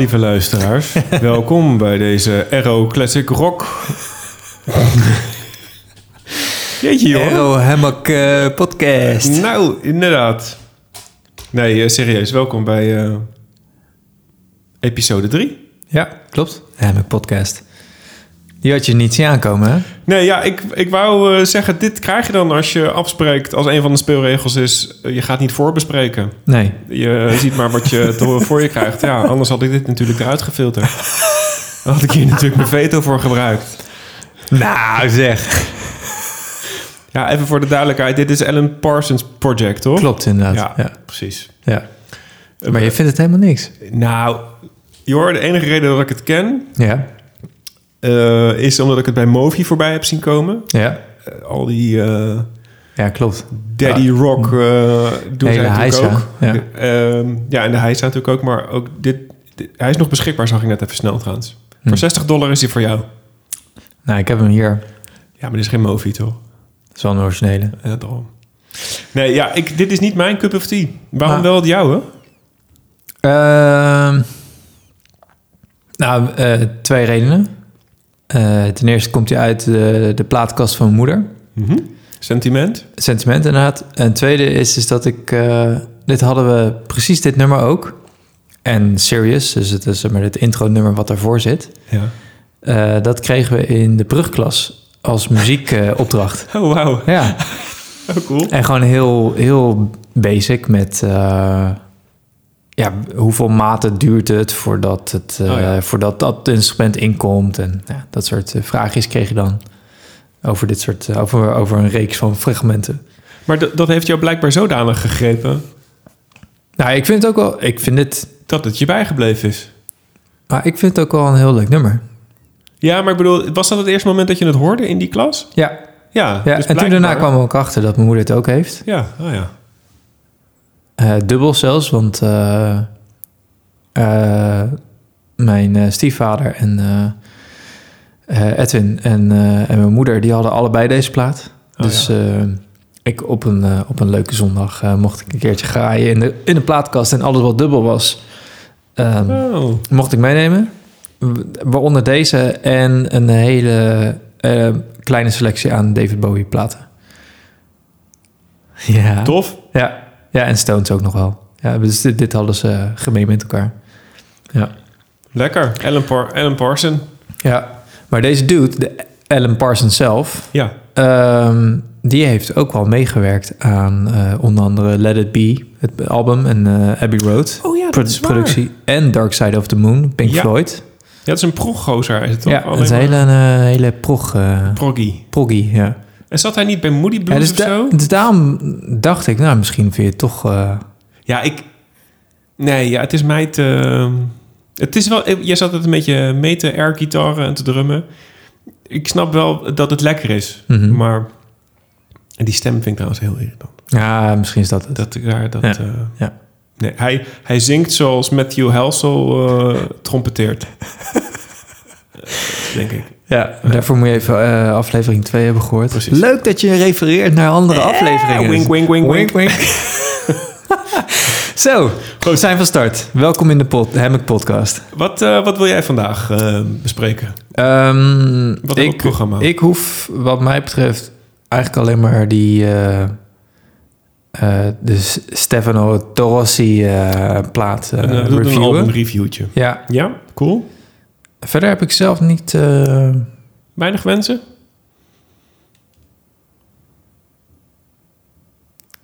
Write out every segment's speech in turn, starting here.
lieve luisteraars. welkom bij deze Aero Classic Rock. Jeetje, joh. Aero Hammock eh, podcast. Nou, inderdaad. Nee, eh, serieus. Welkom bij eh, episode 3. Ja, klopt. Hammock podcast. Die had je niet zien aankomen, hè? Nee, ja, ik, ik wou eh, zeggen, dit krijg je dan als je afspreekt. Als een van de speelregels is, eh, je gaat niet voorbespreken. Nee. Je ziet maar wat je voor je krijgt. Ja, anders had ik dit natuurlijk eruit gefilterd. Dan had ik hier natuurlijk mijn veto voor gebruikt. Nou, zeg. Ja, even voor de duidelijkheid. Dit is Alan Parsons Project, toch? Klopt inderdaad. Ja, Ja. precies. ja. Maar je vindt het helemaal niks. Nou, joh, de enige reden dat ik het ken... Ja. Eh, is omdat ik het bij Movi voorbij heb zien komen. Ja. Eh, al die eh, Ja, klopt. Daddy Rock doen Hele zij natuurlijk ook. ja. Ehm, ja, en de heisa natuurlijk ook. Maar ook dit, dit- hij is nog beschikbaar, zag ik net even snel trouwens. Hm. Voor 60 dollar is hij voor jou. Nou, ik heb hem hier. Ja, maar dit is geen Movi, toch? Dat is wel een originele. Ja, daarom. Nee, ja, ik, dit is niet mijn cup of tea. Waarom Ah. wel het jouwe? Ehm, nou, twee redenen. Eh, ten eerste komt hij uit de, de plaatkast van mijn moeder. Mhm. Sentiment? Sentiment inderdaad. En het tweede is, is dat ik... eh, dit hadden we precies dit nummer ook. En Serious, dus het is maar het intro-nummer wat daarvoor zit. Ja. Eh, dat kregen we in de brugklas als muziekopdracht. Oh, wauw. ja, Oh, cool. en gewoon heel, heel basic met... eh, ja, hoeveel maten duurt het voordat, het, eh, Oh ja. voordat dat instrument inkomt? En ja, dat soort eh, vraagjes kreeg je dan over dit soort... eh, over, over een reeks van fragmenten. Maar dat heeft jou blijkbaar zodanig gegrepen Nou, ik vind het ook wel... Ik vind het, dat het je bijgebleven is. maar ik vind het ook wel een heel leuk nummer. Ja, maar ik bedoel, was dat het eerste moment dat je het hoorde in die klas? Ja, Ja, ja dus en toen daarna kwamen we ook achter dat mijn moeder het ook heeft. Ja, oh ja. Eh, dubbel zelfs, want eh, eh, mijn stiefvader en Edwin en, en mijn moeder, die hadden allebei deze plaat. Oh, dus ik op een, op een leuke zondag mocht ik een keertje graaien in de, in de plaatkast en alles wat dubbel was, ehm, Oh, mocht ik meenemen. Waaronder deze en een hele kleine selectie aan David Bowie platen. Ja. tof. Ja, ja en Stones ook nog wel. Ja, dus dit, dit hadden ze gemeen met elkaar. Ja. Lekker. Alan, Par Alan Parson. ja, maar deze dude, de Alan Parsons zelf, Ja. ehm, die heeft ook wel meegewerkt aan eh, onder andere Let It Be, het album, en eh, Abbey Road. Oh ja, dat productie. En Dark Side of the Moon, Pink Ja. Floyd. Ja, het is een proggozer, is het toch? Ja, dat is een hele, eh, hele prog, eh Proggy. proggy, ja. En zat hij niet bij Moody ja Blues dus, of zo? dus daarom dacht ik, nou, misschien vind je het toch... eh, Ja, ik... Nee, ja, het is mij te... Het is wel... Jij zat het een beetje mee te air-gitaren en te drummen. Ik snap wel dat het lekker is. mhm. Maar... En die stem vind ik trouwens heel irritant. Ja, misschien is dat het. Dat, daar, dat, Ja, eh, ja. Nee, hij, hij zingt zoals Matthew Halsell eh trompeteert. Denk ik. Ja, daarvoor moet je even eh, aflevering 2 hebben gehoord. Precies. Leuk dat je refereert naar andere afleveringen. wink, wink, wink, wink. wink. Zo, we zijn van start. Welkom in de pod Hammock Podcast. Wat, eh, wat wil jij vandaag eh, bespreken? Ehm, Wat ik, programma? ik hoef, wat mij betreft, eigenlijk alleen maar die... eh eh, de S- Stefano Torossi eh, plaat eh een, uh, een reviewen. albumreviewtje. Ja, Ja, cool. Verder heb ik zelf niet... eh, Weinig wensen?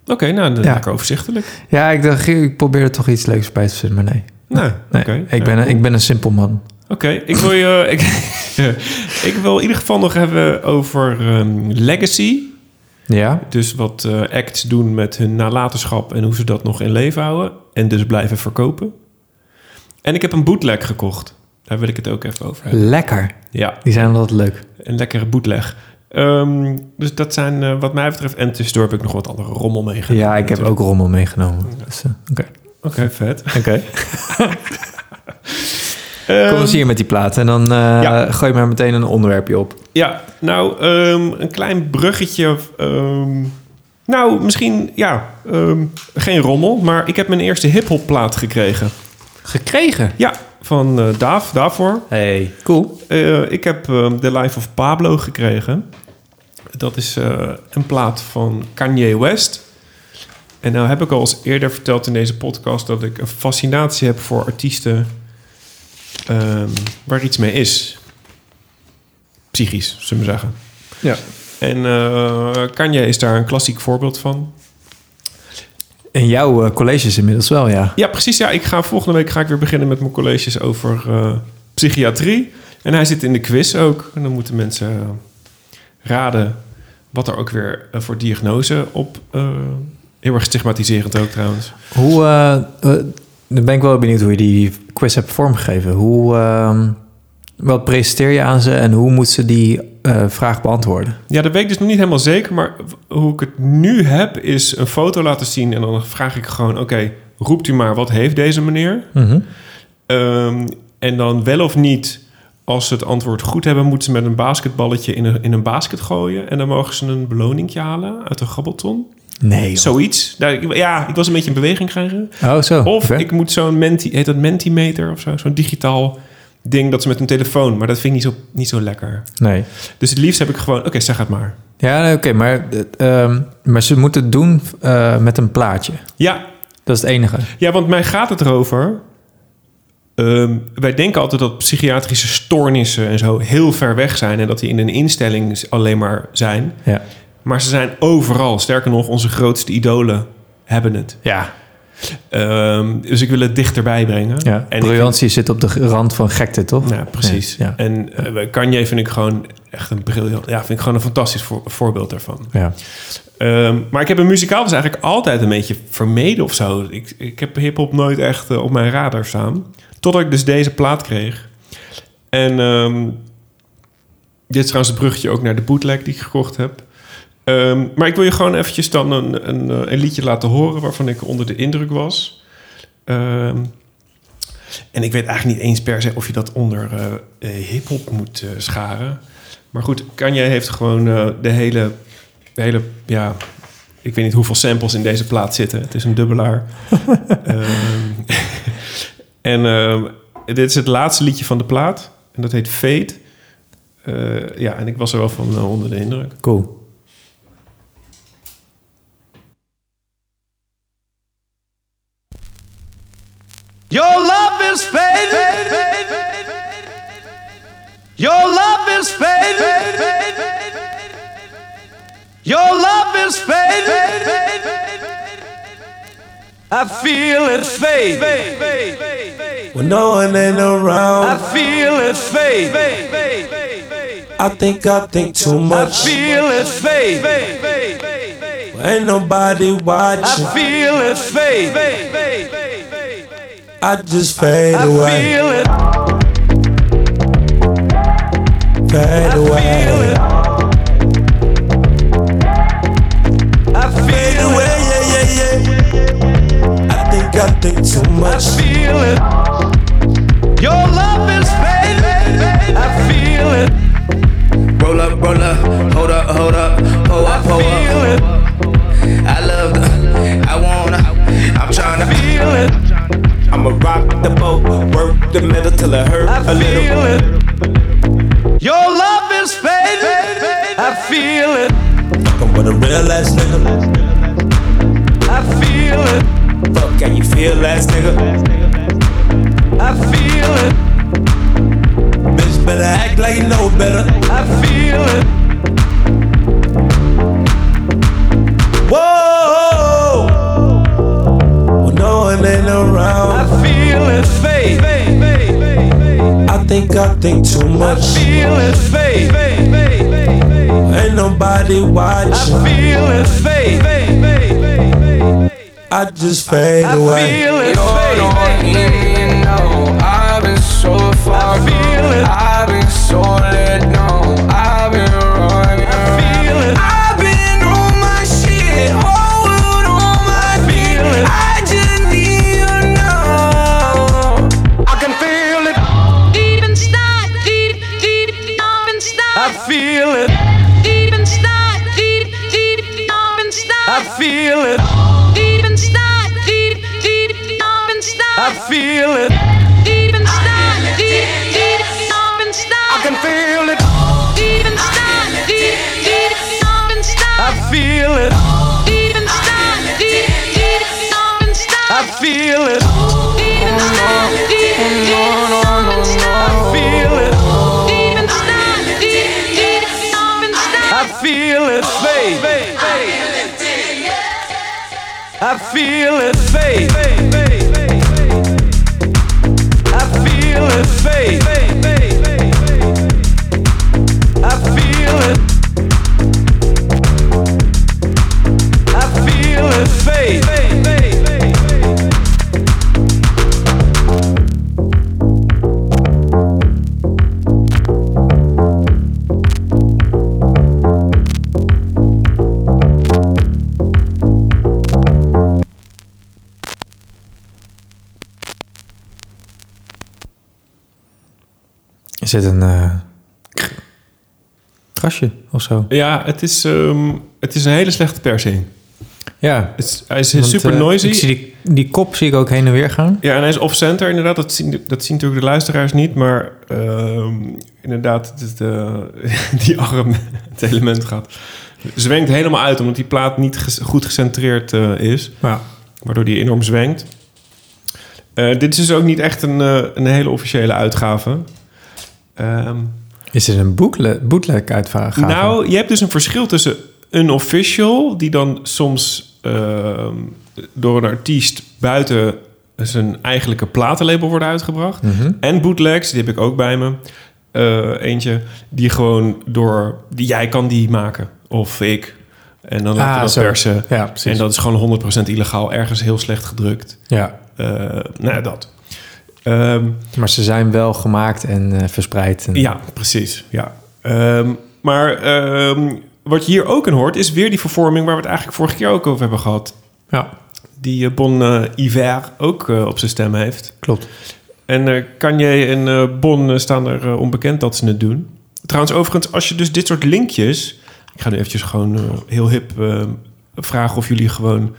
Oké, nou, dan Ja. overzichtelijk. ja, ik dacht, ik probeer er toch iets leuks bij te vinden, maar nee. Nou, nee oké. ik, ben, Ja, ik ben een simpel man. Oké, ik wil je... ik, ik wil in ieder geval nog hebben over ehm, legacy. Ja? Dus wat eh, acts doen met hun nalatenschap en hoe ze dat nog in leven houden. En dus blijven verkopen. En ik heb een bootleg gekocht. Daar wil ik het ook even over hebben. Lekker. Ja, Die zijn altijd leuk. een lekkere bootleg. Ehm, dus dat zijn eh, wat mij betreft... En tussendoor heb ik nog wat andere rommel meegenomen. Ja, ik heb natuurlijk. ook rommel meegenomen. Dus, eh, Oké. Oké, vet. Oké. Ehm, Kom eens hier met die plaat en dan eh, Ja. gooi maar meteen een onderwerpje op. Ja, nou, ehm, een klein bruggetje. nou, misschien, ja, geen rommel, maar ik heb mijn eerste hip-hop plaat gekregen. Gekregen? Ja, van eh Daaf, daarvoor. Hey, cool. Eh, ik heb ehm, The Life of Pablo gekregen. Dat is eh, een plaat van Kanye West. En nou heb ik al eens eerder verteld in deze podcast dat ik een fascinatie heb voor artiesten ehm, waar iets mee is. Psychisch, zullen we zeggen. Ja. En eh Kanye is daar een klassiek voorbeeld van. En jouw eh, colleges inmiddels wel, ja. Ja, precies. Ja, ik ga volgende week ga ik weer beginnen met mijn colleges over eh, psychiatrie. En hij zit in de quiz ook. En dan moeten mensen eh, raden wat er ook weer voor diagnose op. heel erg stigmatiserend ook trouwens. Hoe, dan ben ik wel benieuwd hoe je die quiz hebt vormgegeven. Hoe, ehm, wat presenteer je aan ze en hoe moet ze die eh, vraag beantwoorden? Ja, dat weet ik dus nog niet helemaal zeker. Maar hoe ik het nu heb, is een foto laten zien. En dan vraag ik gewoon: oké, roept u maar, wat heeft deze meneer? Mhm. Ehm, en dan wel of niet, als ze het antwoord goed hebben, moeten ze met een basketballetje in een, in een basket gooien. En dan mogen ze een beloningje halen uit een grabbelton. Nee. joh. Zoiets. Nou, ja, ik was een beetje in beweging krijgen. Oh, zo. Of ik moet zo'n menti, heet dat Mentimeter of zo, zo'n digitaal ding dat ze met hun telefoon... maar dat vind ik niet zo, niet zo lekker. Nee. Dus het liefst heb ik gewoon... Oké, zeg het maar. Ja, oké, maar, eh, ehm, maar ze moeten het doen eh, met een plaatje. Ja, Dat is het enige. Ja, want mij gaat het erover. Ehm, wij denken altijd dat psychiatrische stoornissen en zo heel ver weg zijn en dat die in een instelling alleen maar zijn. Ja. Maar ze zijn overal. Sterker nog, onze grootste idolen hebben het. Ja. Ehm, dus ik wil het dichterbij brengen. ja. En Briljantie zit op de rand van gekte, toch? ja, precies. Ja. En uh, Kanye vind ik gewoon echt een briljant. Ja, vind ik gewoon een fantastisch voor- voorbeeld daarvan. Ja. Ehm, maar ik heb een muzikaal dus eigenlijk altijd een beetje vermeden of zo. Ik, ik heb hip-hop nooit echt eh, op mijn radar staan. Totdat ik dus deze plaat kreeg. En ehm, dit is trouwens het bruggetje ook naar de bootleg die ik gekocht heb. Ehm, maar ik wil je gewoon eventjes dan een, een, eh, een liedje laten horen waarvan ik onder de indruk was. Ehm, en ik weet eigenlijk niet eens per se of je dat onder eh, hip-hop moet scharen. Maar goed, Kanye heeft gewoon de hele de hele, ja, ik weet niet hoeveel samples in deze plaat zitten. Het is een dubbelaar. Ehm, en dit is het laatste liedje van de plaat. En dat heet Fate. Ja, en ik was er wel van onder de indruk. Cool. Your love is fading. Your love is fading. Your love is fading. I feel it fade. When no one ain't around, I feel it fade. I think I think too much. I feel it fade. Ain't nobody watching. I feel it fade. I just fade away. I away, feel it. fade I feel away, it. I fade feel it. away. Yeah, yeah, yeah. I think I think too I feel it. Your love is fading. I feel it. Roll up, roll up, hold up, hold up, hold I up, hold feel it. I love the, I wanna, I'm trying to Feel it. I'ma rock the boat, work the middle till it hurt I a feel little. it. Your love is fading. I feel it. Fucking with a real ass nigga. I feel it. Fuck, can you feel ass nigga? I feel it. Bitch better act like you know better. I feel it. Whoa! When no one ain't I around, feel it fade. I think I think too much. I much. feel it fade. Ain't nobody watching. I watching. feel it fade. I just fade I away. feel it You're the one fade. you know. I've been so far I feel it. I've been so let down. Feel it. Deep inside, deep, deep, deep I can feel it. Deep inside, deep, deep, deep inside. I feel it. Deep inside, deep, deep, deep inside. I feel it. Deep inside, deep, deep, deep I feel it. Deep inside, deep, deep, deep inside. I feel it. I feel it fade. Feel it Er zit een gastje of zo. Ja, het is, ehm, het is een hele slechte persing. Ja. Het hij is Want, super eh, noisy. Ik zie die, die kop zie ik ook heen en weer gaan. Ja, en hij is off-center inderdaad. Dat zien, dat zien natuurlijk de luisteraars niet. Maar ehm, inderdaad, het, die arm, het element gaat... Zwengt helemaal uit, omdat die plaat niet ges- goed gecentreerd eh, is. Ja. Waardoor die enorm zwengt. Dit is dus ook niet echt een, een hele officiële uitgave. Ehm, Is het een bootleg, bootleg uitgave? nou, je hebt dus een verschil tussen unofficial, die dan soms ehm, door een artiest buiten zijn eigenlijke platenlabel worden uitgebracht. Mhm. En bootlegs, die heb ik ook bij me. Eh, eentje die gewoon door, die jij kan die maken. Of ik. En dan laten we Ah, dat zo. persen. Ja. En dat is gewoon 100% illegaal, ergens heel slecht gedrukt. Ja, Eh nou ja, dat. Ehm, maar ze zijn wel gemaakt en eh, verspreid. En... ja, precies. Ja. Ehm, maar ehm, wat je hier ook in hoort, is weer die vervorming waar we het eigenlijk vorige keer ook over hebben gehad. ja, Die eh, Bon eh, Iver ook op zijn stem heeft. klopt. En Kanye en Bon staan er onbekend dat ze het doen. Trouwens, overigens, als je dus dit soort linkjes... Ik ga nu eventjes gewoon heel hip vragen of jullie gewoon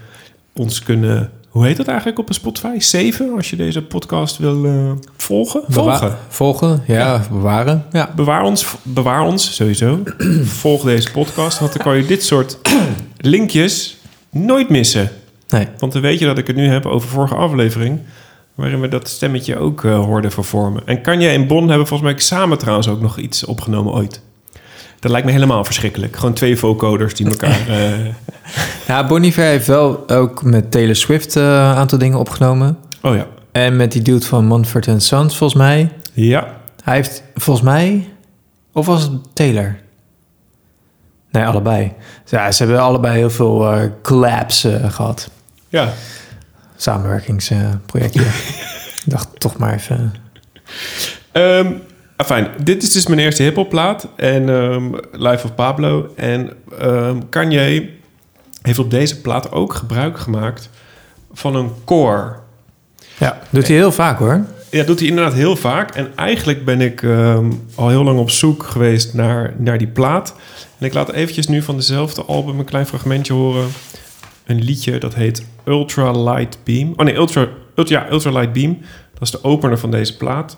ons kunnen... Hoe heet dat eigenlijk op een Spotify? Zeven, als je deze podcast wil eh, volgen? Bewa- Volgen. Volgen, ja, bewaren. Ja. Bewaar ons, bewaar ons sowieso. Volg deze podcast, want dan kan je dit soort linkjes nooit missen. Nee, Want dan weet je dat ik het nu heb over vorige aflevering... waarin we dat stemmetje ook eh, hoorden vervormen. En Kanye en Bon hebben volgens mij samen trouwens ook nog iets opgenomen ooit. Dat lijkt me helemaal verschrikkelijk. Gewoon twee vocoders die elkaar... eh, ja, Bon Iver heeft wel ook met Taylor Swift eh, een aantal dingen opgenomen. oh ja. En met die dude van Manfred Sons, volgens mij. Ja. Hij heeft volgens mij... Of was het Taylor? Nee, allebei. Ja, ze hebben allebei heel veel eh, collabs eh, gehad. Ja. Samenwerkingsprojecten. Ik dacht toch maar even... Ehm fijn, dit is dus mijn eerste hiphop plaat. En ehm, Life of Pablo. En ehm Kanye heeft op deze plaat ook gebruik gemaakt van een core. Ja, doet hij heel vaak hoor. Ja, doet hij inderdaad heel vaak. En eigenlijk ben ik ehm, al heel lang op zoek geweest naar, naar die plaat. En ik laat eventjes nu van dezelfde album een klein fragmentje horen. Een liedje dat heet Ultra Light Beam. Oh nee, Ultra, Ultra, ja, Ultra Light Beam. Dat is de opener van deze plaat.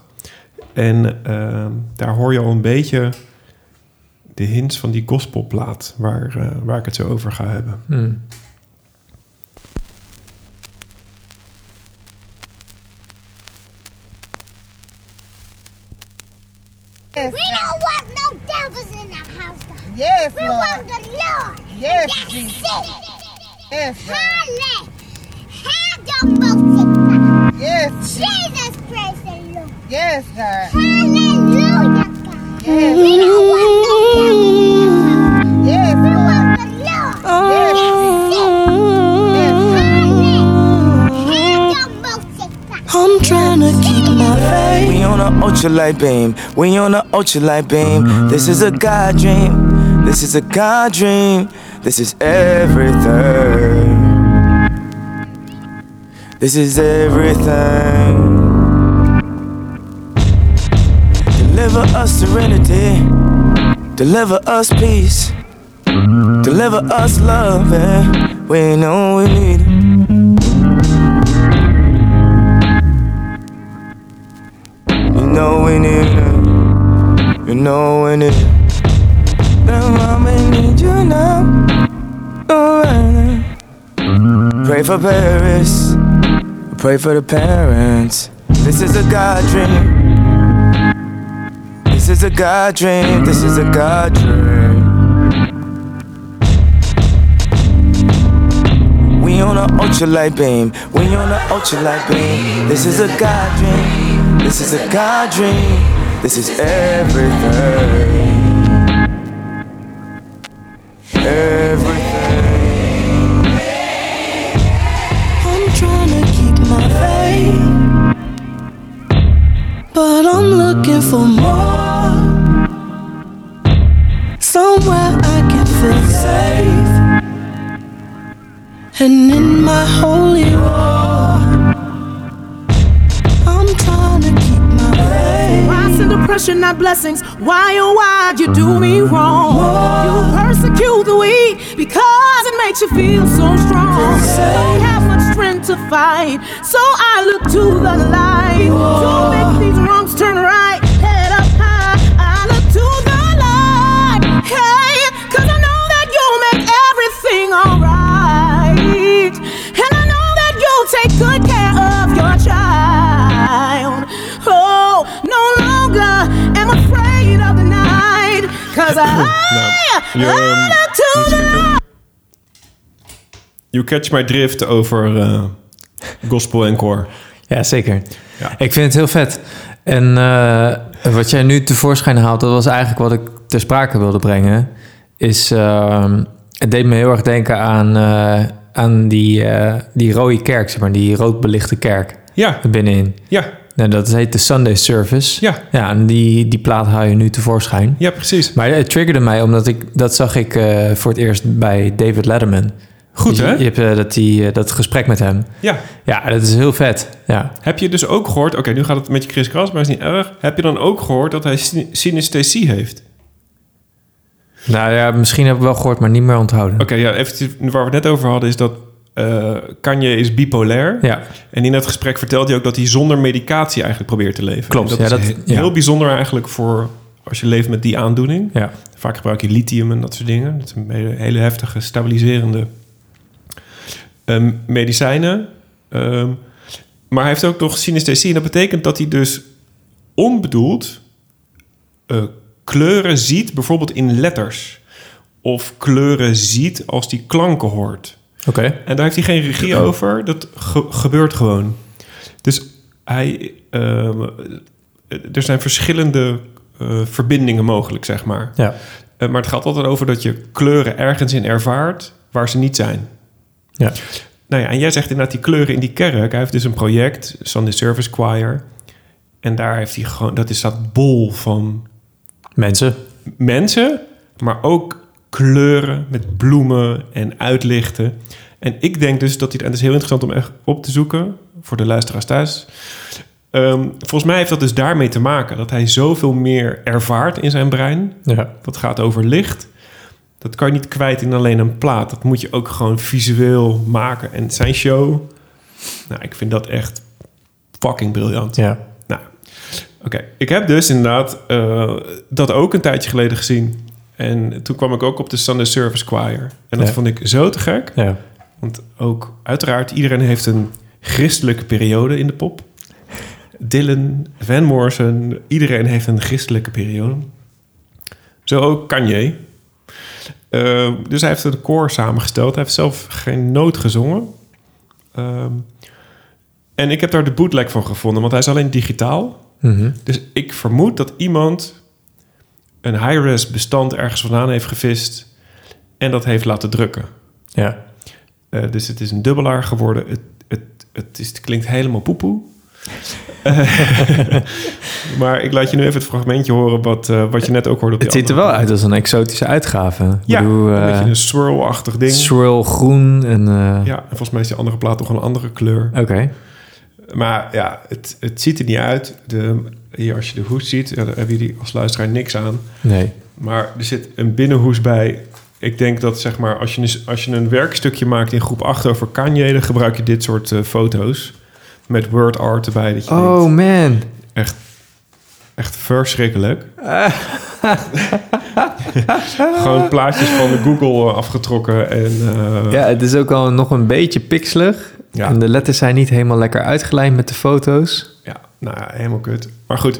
En ehm, daar hoor je al een beetje de hints van die gospelplaat waar, eh, waar ik het zo over ga hebben. Hmm. We don't want no devils in the house. God. Yes, We Lord. want the Lord. Yes, That's Jesus. it. Yes. Yes, Jesus, Lord. Yes, God. Hallelujah, God. Yes. We don't want no devils in the house. Yes, We want the Lord. Yes, That's it. Halle. Hadomosika. I'm trying to keep my faith. We on a ultralight beam. We on a ultralight beam. This is a God dream. This is a God dream. This is everything. This is everything. Deliver us serenity. Deliver us peace. Deliver us love. And we know we need. You know we need it. You know we need it. You now. Pray for Paris. Pray for the parents. This is a God dream. This is a God dream. This is a God dream. We on a ultralight beam. We on a ultralight beam. This is a God dream. This is a God dream. This is everything. Everything. I'm trying to keep my faith, but I'm looking for more. Somewhere I can feel safe, and in my holy war, I'm trying to keep my faith. Why send depression, not blessings? Why, oh, why you do me wrong? You persecute the weak because it makes you feel so strong. Don't have much strength to fight, so I look to the light to make these wrongs turn right. 'Cause I, Nou, je, light. You catch my drift over eh, gospel en core. Ja, zeker. Ja. Ik vind het heel vet. En eh, wat jij nu tevoorschijn haalt, dat was eigenlijk wat ik ter sprake wilde brengen. Is, ehm, het deed me heel erg denken aan, eh, aan die, eh, die rode kerk, zeg maar, die rood belichte kerk Ja, binnenin. ja, Nou, dat heet de Sunday Service. Ja. Ja, en die, die plaat haal je nu tevoorschijn. ja, precies. Maar het triggerde mij omdat ik dat zag ik eh, voor het eerst bij David Letterman. Goed, Dus je- hè? Je hebt eh, dat, die, eh, dat gesprek met hem. Ja. Ja, dat is heel vet. Ja. Heb je dus ook gehoord... Oké, nu gaat het met je Chris Kras, maar is niet erg. Heb je dan ook gehoord dat hij syn- synesthesie heeft? Nou ja, misschien heb ik wel gehoord, maar niet meer onthouden. Oké, ja, even waar we het net over hadden... is dat eh Kanye is bipolair. Ja, En in dat gesprek vertelt hij ook dat hij zonder medicatie eigenlijk probeert te leven. Klopt, En dat ja, is dat- he- ja. heel bijzonder eigenlijk voor als je leeft met die aandoening. ja. Vaak gebruik je lithium en dat soort dingen. Dat zijn hele, hele heftige stabiliserende ehm, medicijnen. Ehm, maar hij heeft ook nog synesthesie. En dat betekent dat hij dus onbedoeld eh, kleuren ziet, bijvoorbeeld in letters. Of kleuren ziet als hij klanken hoort. Oké. En daar heeft hij geen regie over. Dat ge- gebeurt gewoon. Dus hij, ehm, er zijn verschillende eh, verbindingen mogelijk, zeg maar. Ja. Eh, maar het gaat altijd over dat je kleuren ergens in ervaart waar ze niet zijn. Ja. Nou ja, en jij zegt inderdaad die kleuren in die kerk. Hij heeft dus een project, Sunday Service Choir. En daar heeft hij gewoon, dat is dat bol van Mensen. mensen, maar ook kleuren met bloemen en uitlichten. En ik denk dus dat hij, en het is heel interessant om echt op te zoeken voor de luisteraars thuis. Ehm, volgens mij heeft dat dus daarmee te maken dat hij zoveel meer ervaart in zijn brein. Ja. Dat gaat over licht. Dat kan je niet kwijt in alleen een plaat. Dat moet je ook gewoon visueel maken. En zijn show, nou, ik vind dat echt fucking briljant. Ja. Nou, oké. Ik heb dus inderdaad eh, dat ook een tijdje geleden gezien. En toen kwam ik ook op de Sunday Service Choir. En dat Ja. vond ik zo te gek. Ja. Want ook uiteraard, iedereen heeft een christelijke periode in de pop. Dylan, Van Morrison, iedereen heeft een christelijke periode. Zo ook Kanye. Eh, dus hij heeft een koor samengesteld. Hij heeft zelf geen noot gezongen. Ehm, en ik heb daar de bootleg van gevonden, want hij is alleen digitaal. Mhm. Dus ik vermoed dat iemand een high-res bestand ergens vandaan heeft gevist en dat heeft laten drukken. Ja. Eh, dus het is een dubbelaar geworden. Het, het, het, is, het klinkt helemaal poepoe. Eh, maar ik laat je nu even het fragmentje horen wat, eh, wat je net ook hoorde op Het ziet er wel uit als een exotische uitgave. Ik Ja, bedoel, een beetje een swirl-achtig ding. swirl groen en... Ja, en volgens mij is die andere plaat toch een andere kleur. Oké. Maar ja, het, het ziet er niet uit. De, hier, als je de hoes ziet, ja, daar hebben jullie als luisteraar niks aan. Nee. Maar er zit een binnenhoes bij. Ik denk dat zeg maar, als je, een- als je een werkstukje maakt in groep 8 over Kanye, dan gebruik je dit soort eh, foto's. Met word art erbij. Dat je Oh denkt, man. echt, echt verschrikkelijk. Gewoon plaatjes van de Google eh, afgetrokken. En, eh, Ja, het is ook al nog een beetje pixelig. Ja. En de letters zijn niet helemaal lekker uitgelijnd met de foto's. ja, nou ja, helemaal kut. Maar goed,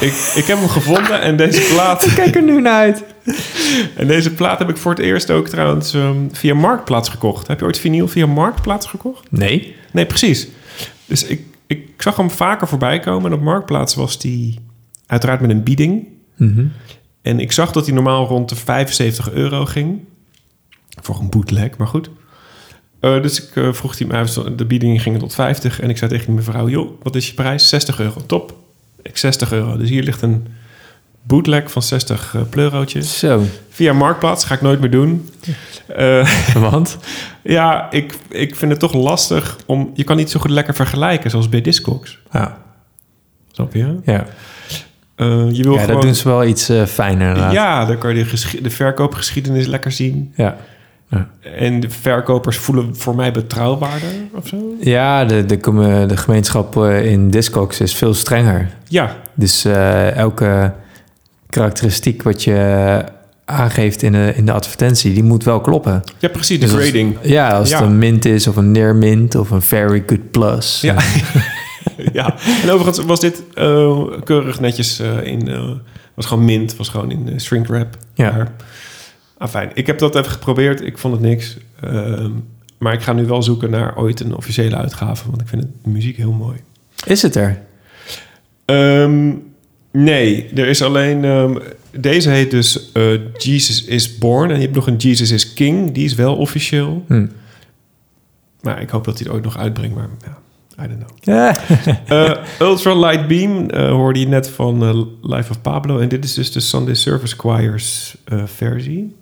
ik, ik heb hem gevonden en deze plaat... Kijk er nu naar uit. En deze plaat heb ik voor het eerst ook trouwens ehm, via Marktplaats gekocht. Heb je ooit vinyl via Marktplaats gekocht? Nee. Nee, precies. Dus ik, ik zag hem vaker voorbij komen. En op Marktplaats was die uiteraard met een bieding. Mhm. En ik zag dat hij normaal rond de 75 euro ging. Voor een bootleg, maar goed. Eh, dus ik eh, vroeg die, was- de bieding ging tot 50. En ik zei tegen die mevrouw, joh, wat is je prijs? 60 euro, top. Ik 60 euro. Dus hier ligt een bootleg van 60 eh, pleurootjes. Zo. Via Marktplaats, ga ik nooit meer doen. Want? ja, ik, ik vind het toch lastig om... Je kan niet zo goed lekker vergelijken zoals bij Discogs. Ja. Snap je? Ja, je wil ja gewoon... dat doen ze wel iets fijner. Ja, dan kan je de, de verkoopgeschiedenis lekker zien. Ja. Ja. En de verkopers voelen voor mij betrouwbaarder of zo. Ja, de, de, gemeenschap eh, in Discogs is veel strenger. Ja, Dus eh, elke karakteristiek wat je aangeeft in de, in de advertentie, die moet wel kloppen. ja precies, de Dus als- grading. ja, als Ja. het een mint is of een near mint of een very good plus. Ja. ja, en overigens was dit eh, keurig netjes in... was gewoon mint, was gewoon in shrink wrap. Ja. Maar, ah, fijn. Ik heb dat even geprobeerd. Ik vond het niks. Ehm, maar ik ga nu wel zoeken naar ooit een officiële uitgave. Want ik vind het, de muziek heel mooi. Is het er? Ehm, nee, er is alleen... ehm, deze heet dus eh, Jesus is Born. En je hebt nog een Jesus is King. Die is wel officieel. Hm. Maar ik hoop dat hij het ooit nog uitbrengt. Maar ja, I don't know. Ja. Eh, Ultra Light Beam eh, hoorde je net van Life of Pablo. En dit is dus de Sunday Service Choirs versie.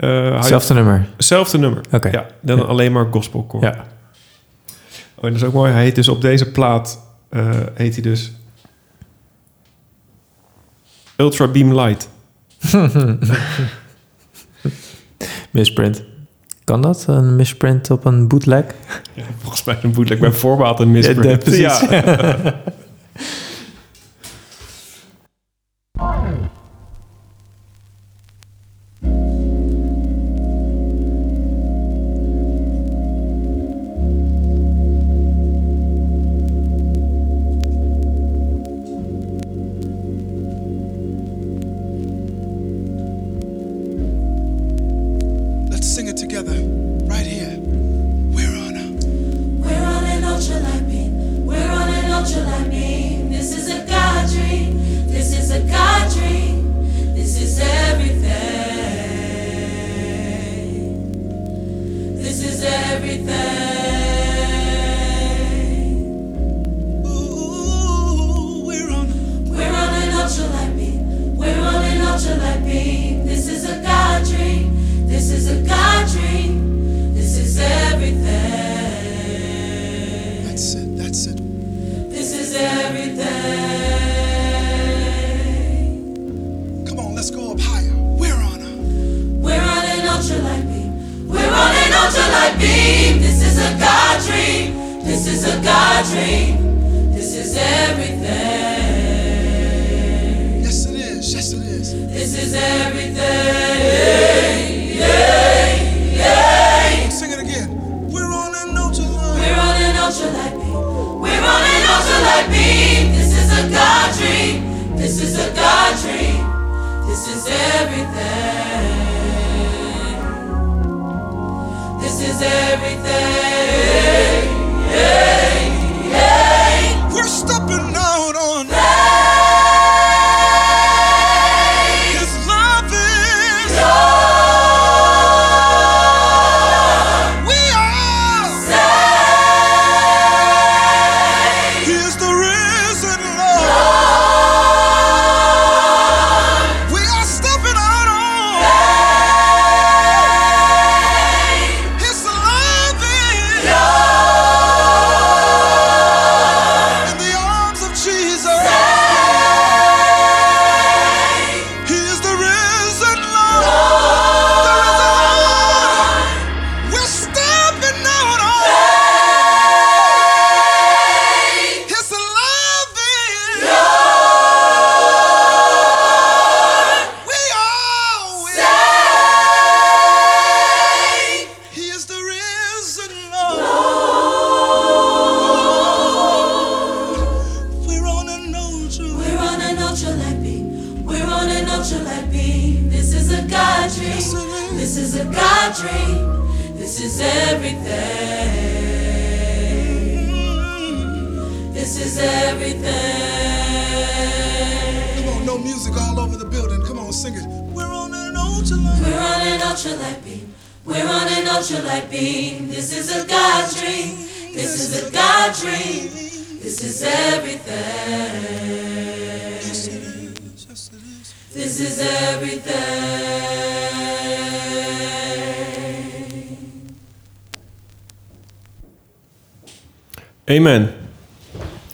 Eh, Hetzelfde nummer. Hetzelfde nummer. Oké. Ja, dan Ja. alleen maar gospelcore. Ja. Oh, en dat is ook mooi. Hij heet dus op deze plaat... eh, heet hij dus... Ultra Beam Light. Misprint. Kan dat? Een misprint op een bootleg? Ja, volgens mij een bootleg bij voorbaat een misprint. Ja. An ultralight beam. This is a God dream. This is a God dream. This is everything. This is everything. Come on, no music all over the building. Come on, sing it. We're on an ultra We're on an ultralight beam. We're on an ultralight beam. This is a God dream. This is a God dream. This is everything. This is everything. Amen.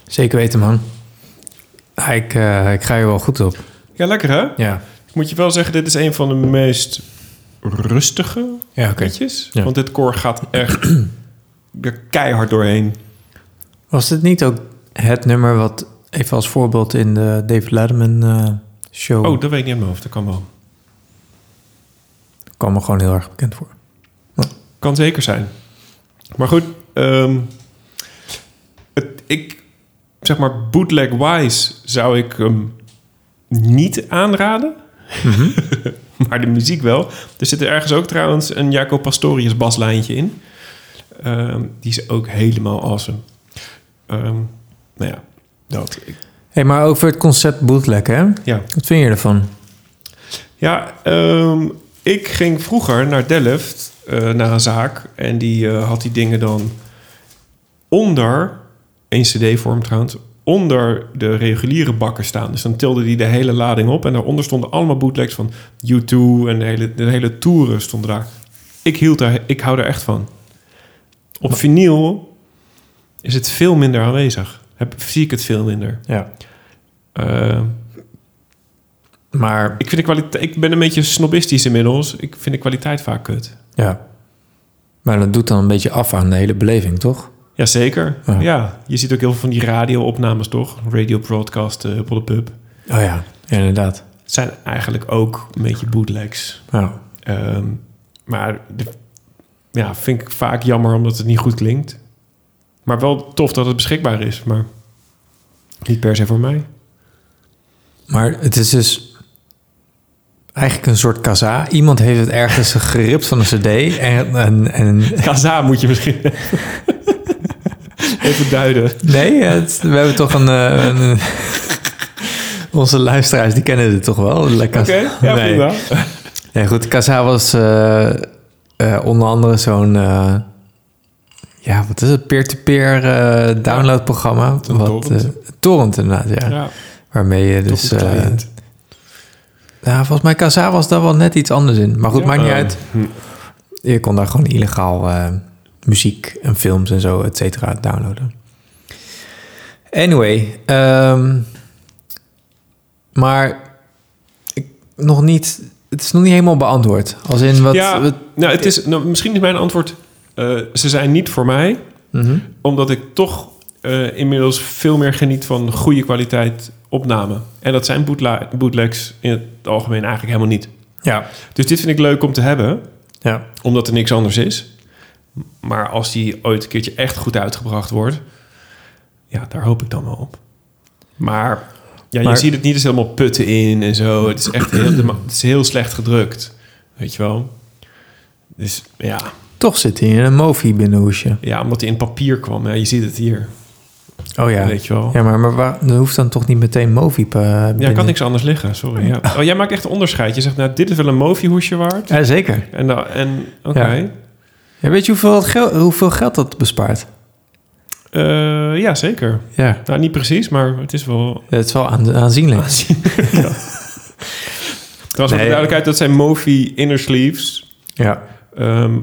Zeker weten, man. Ah, ik, eh, ik ga hier wel goed op. Ja, lekker hè? Ja. Ik moet je wel zeggen, dit is een van de meest rustige Ja. Ja. Want dit koor gaat echt er keihard doorheen. Was dit niet ook het nummer wat even als voorbeeld in de David Letterman eh, show Oh, dat weet ik niet in mijn hoofd. Dat kan wel. kwam me gewoon heel erg bekend voor? Kan zeker zijn. Maar goed, ehm, het, ik zeg maar bootleg-wise zou ik hem niet aanraden. maar de muziek wel. Er zit er ergens ook trouwens een Jaco Pastorius baslijntje in. Ehm, die is ook helemaal awesome. Ehm, nou ja, dat. Ik, hey, maar over het concept bootleg, hè? Ja. Wat vind je ervan? Ja, ehm, ik ging vroeger naar Delft, eh, naar een zaak. En die eh, had die dingen dan onder, een cd-vorm trouwens, onder de reguliere bakken staan. Dus dan tilde die de hele lading op. En daaronder stonden allemaal bootlegs van U2 en de hele, de hele toeren stonden daar. Ik, hield daar. ik hou er echt van. Op vinyl is het veel minder aanwezig. Heb, zie ik het veel minder. Ja. Eh, Maar ik, vind de kwaliteit, ik ben een beetje snobistisch inmiddels. Ik vind de kwaliteit vaak kut. ja. Maar dat doet dan een beetje af aan de hele beleving, toch? Jazeker. Ja. Ja. je ziet ook heel veel van die radio-opnames, toch? Radio broadcast, uh, Huppel de Pub. Oh ja, ja inderdaad. Het zijn eigenlijk ook een beetje bootlegs. Ja. Ehm, maar de, ja, vind ik vaak jammer omdat het niet goed klinkt. Maar wel tof dat het beschikbaar is. Maar niet per se voor mij. Maar het is dus eigenlijk een soort kaza. Iemand heeft het ergens geript van een cd. En, en, en Kaza moet je misschien even duiden. nee, het- we hebben toch een... eh, een- onze luisteraars, die kennen dit toch wel? Lekker. Oké, ja, nee. prima. Nee, goed. Kaza was eh, eh, onder andere zo'n... ja, wat is het? Peer-to-peer eh, downloadprogramma. Wat, torrent. eh, torrent inderdaad, ja. Ja, Waarmee je dus, nou, volgens mij Kaza was daar wel net iets anders in. Maar goed, maakt niet uit. Hm. Je kon daar gewoon illegaal eh, muziek en films en zo, et cetera, downloaden. Anyway, ehm, maar ik, nog niet, het is nog niet helemaal beantwoord. Als in wat... ja, wat- nou, het is, nou, misschien is mijn antwoord... eh, ze zijn niet voor mij. Mhm. Omdat ik toch eh, inmiddels veel meer geniet van goede kwaliteit opname. En dat zijn bootlegs in het algemeen eigenlijk helemaal niet. Ja, Dus dit vind ik leuk om te hebben, ja. omdat er niks anders is. Maar als die ooit een keertje echt goed uitgebracht wordt, ja, daar hoop ik dan wel op. Maar ja, Maar- je ziet het niet eens helemaal putten in en zo. Het is echt heel, het is heel slecht gedrukt, weet je wel. Dus ja, Toch zit hij in een Mofi binnenhoesje. ja omdat hij in papier kwam. Ja, je ziet het hier, Oh ja. weet je wel. Ja, maar, maar waar, er hoeft dan toch niet meteen Mofi uh, Ja, ik kan niks anders liggen, sorry. Ja. Oh, jij maakt echt een onderscheid. Je zegt, nou, dit is wel een Mofi-hoesje waard. Ja, zeker. En, en oké. Ja. Ja, weet je hoeveel, geld, hoeveel geld dat bespaart? Eh, ja, zeker. Ja, Nou, niet precies, maar het is wel... het is wel aan, aanzienlijk. Trouwens, voor de Nee. duidelijkheid, dat zijn Mofi inner sleeves. Ja, ehm,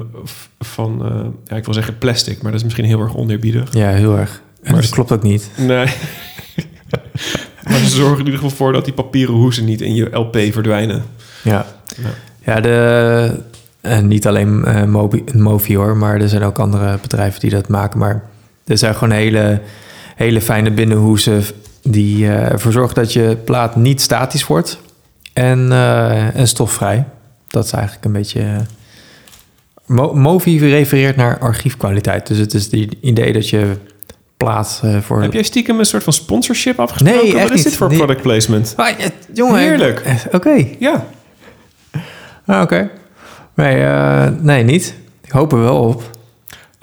van, eh, ja, ik wil zeggen plastic, maar dat is misschien heel erg oneerbiedig. ja heel erg. En Maar dat klopt ook niet. Nee. maar ze zorgen in ieder geval voor dat die papieren hoezen niet in je LP verdwijnen. Ja, Ja. ja de, en niet alleen eh, Mobi, Movi hoor, maar er zijn ook andere bedrijven die dat maken. Maar er zijn gewoon hele, hele fijne binnenhoezen die eh, ervoor zorgen dat je plaat niet statisch wordt en, eh, en stofvrij. Dat is eigenlijk een beetje... eh, Mo- Movi refereert naar archiefkwaliteit. Dus het is het idee dat je plaat eh, voor... Heb jij stiekem een soort van sponsorship afgesproken? Nee, echt Wat is dit niet. voor Nee. product placement? Ah, jongen, Heerlijk. eh, Oké. Ja. Ah, Oké. Nee, eh, nee, niet. Ik hoop er wel op.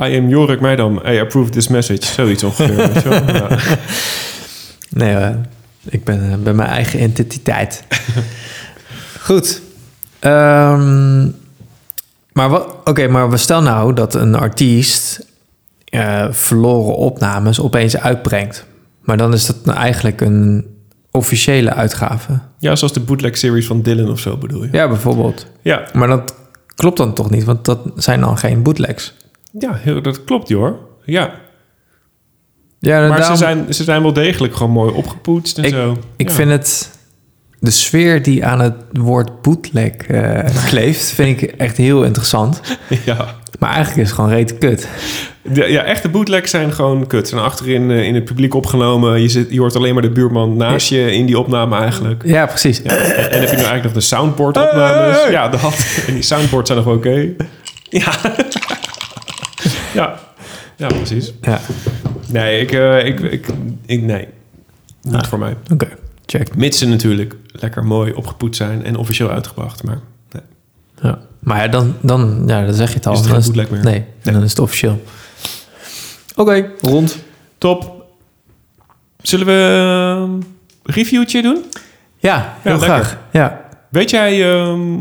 I am Jorik Meidam. I approve this message. Zoiets ongeveer. Ja. Nee, eh, ik ben, eh, ben mijn eigen entiteit. Goed. Ehm, maar? Oké, maar we stel nou dat een artiest eh, verloren opnames opeens uitbrengt. Maar dan is dat nou eigenlijk een officiële uitgave. ja, zoals de bootleg series van Dylan of zo bedoel je? Ja, bijvoorbeeld. Ja, Maar dat klopt dan toch niet, want dat zijn dan geen bootlegs. ja heel, dat klopt hoor. Ja, Ja, maar daarom- ze, zijn, ze zijn wel degelijk gewoon mooi opgepoetst en Ik- zo. Ik Ja. vind het de sfeer die aan het woord bootleg eh, kleeft, vind ik echt heel interessant. Ja. Maar eigenlijk is het gewoon reet kut. De, ja, echte bootlegs zijn gewoon kut. Zijn achterin eh, in het publiek opgenomen. Je, zit, je hoort alleen maar de buurman naast je in die opname eigenlijk. Ja, precies. Ja, en, en heb je nu eigenlijk nog de soundboard opnames? Ja, dat. En die soundboards zijn nog oké. Ja. ja. Ja, precies. Ja. Nee, ik, eh, ik, ik, ik, nee. Niet voor mij. Oké, check. Mits ze natuurlijk lekker mooi opgepoetst zijn en officieel uitgebracht. Maar nee. Ja. Maar ja, dan, dan, ja, dan zeg je het al. Is het Dan geen bootleg meer? Nee, dan is het officieel. Oké, rond. Top. Zullen we een reviewtje doen? Ja, heel graag. Ja. Weet jij... ehm,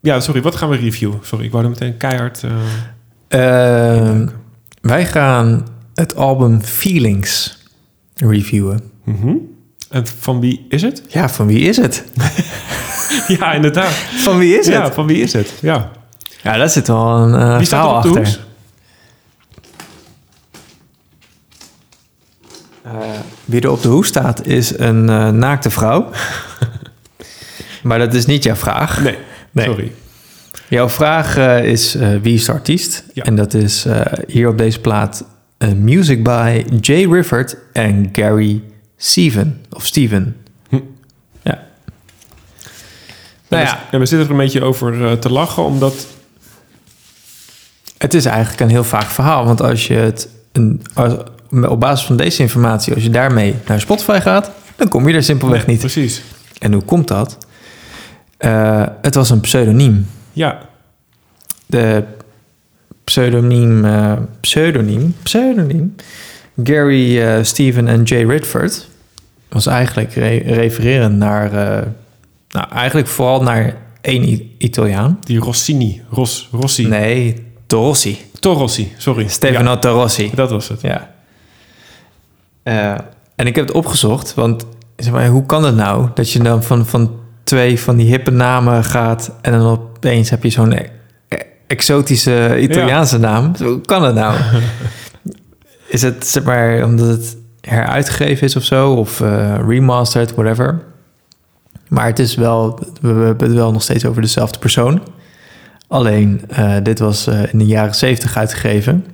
Ja, sorry, wat gaan we reviewen? Sorry, ik wou er meteen keihard... eh, Ehm, wij gaan het album Feelings reviewen. mhm. En van wie is het? Ja, van wie is het? ja, inderdaad. Van wie is het? Ja, van wie is het? Ja. Ja, daar zit wel een Wie staat verhaal op de achter. Eh, wie er op de hoes staat is een eh, naakte vrouw. maar dat is niet jouw vraag. Nee, Nee. sorry. Jouw vraag is wie is de artiest? Ja. En dat is hier op deze plaat music by Jay Rifford en Gary Steven. Of Steven. Hm. Ja. Nou En ja, we, en we zitten er een beetje over eh, te lachen, omdat... het is eigenlijk een heel vaak verhaal. Want als je het een, als, op basis van deze informatie, als je daarmee naar Spotify gaat, dan kom je er simpelweg Nee, niet. Precies. En hoe komt dat? Eh, het was een pseudoniem. Ja, De pseudoniem, eh, pseudoniem, pseudoniem, Gary eh, Steven en Jay Ridford was eigenlijk re- refererend naar, eh, nou eigenlijk vooral naar één I- Italiaan. die Rossini. Ros, Rossi. Nee, Torossi. Torossi, sorry. Stefano Ja, Torossi. dat was het. Ja. Eh, en ik heb het opgezocht, want zeg maar, hoe kan het nou dat je dan van, van twee van die hippe namen gaat en dan opeens heb je zo'n e- e- exotische Italiaanse naam? Hoe kan het nou? is het zeg maar omdat het heruitgegeven is of zo, of eh, remastered, whatever? Maar het is wel, we hebben het wel nog steeds over dezelfde persoon. Alleen, eh, dit was eh, in de jaren zeventig uitgegeven.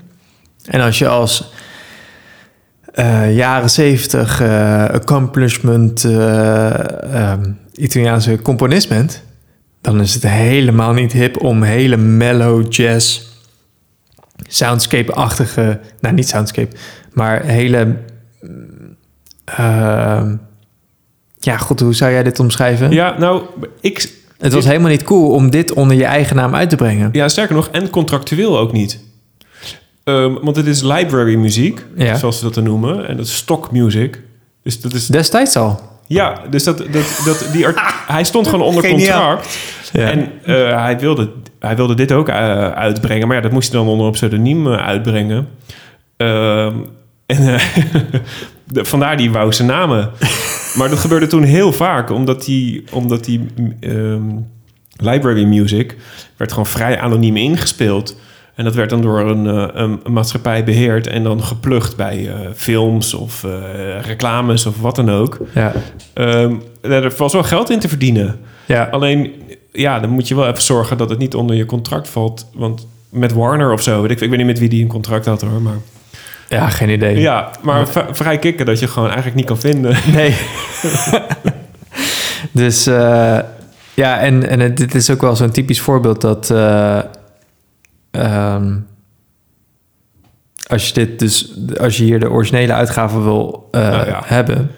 En als je als jaren zeventig eh, accomplishment eh, ehm, Italiaanse componist bent, dan is het helemaal niet hip om hele mellow jazz, soundscape-achtige, nou niet soundscape, maar hele, ehm, ja, god, hoe zou jij dit omschrijven? Ja, nou, ik... Het was helemaal niet cool om dit onder je eigen naam uit te brengen. Ja, sterker nog, en contractueel ook niet. Ehm, want het is library muziek, Ja. zoals ze dat dan noemen. En dat is stock music. Dus dat is... Destijds al. Ja, dus dat, dat, dat, die art- hij stond gewoon onder Geniaal. contract. Ja. En eh, hij, wilde, hij wilde dit ook eh, uitbrengen. Maar ja, dat moest hij dan onder een pseudoniem eh, uitbrengen. Ehm, en de- vandaar die wou zijn namen. maar dat gebeurde toen heel vaak. Omdat die, omdat die ehm, library music werd gewoon vrij anoniem ingespeeld. En dat werd dan door een, eh, een, een maatschappij beheerd en dan geplukt bij eh, films of eh, reclames of wat dan ook. Ja. Ehm, er was wel geld in te verdienen. Ja. Alleen, ja, dan moet je wel even zorgen dat het niet onder je contract valt. Want met Warner of zo, weet ik, ik weet niet met wie die een contract had hoor. Maar, Ja, geen idee. ja, maar vrij kicken dat je gewoon eigenlijk niet kan vinden. Nee. dus ja, en, en het, dit is ook wel zo'n typisch voorbeeld dat eh, ehm, als je dit dus, als je hier de originele uitgave wil eh, Nou ja. hebben,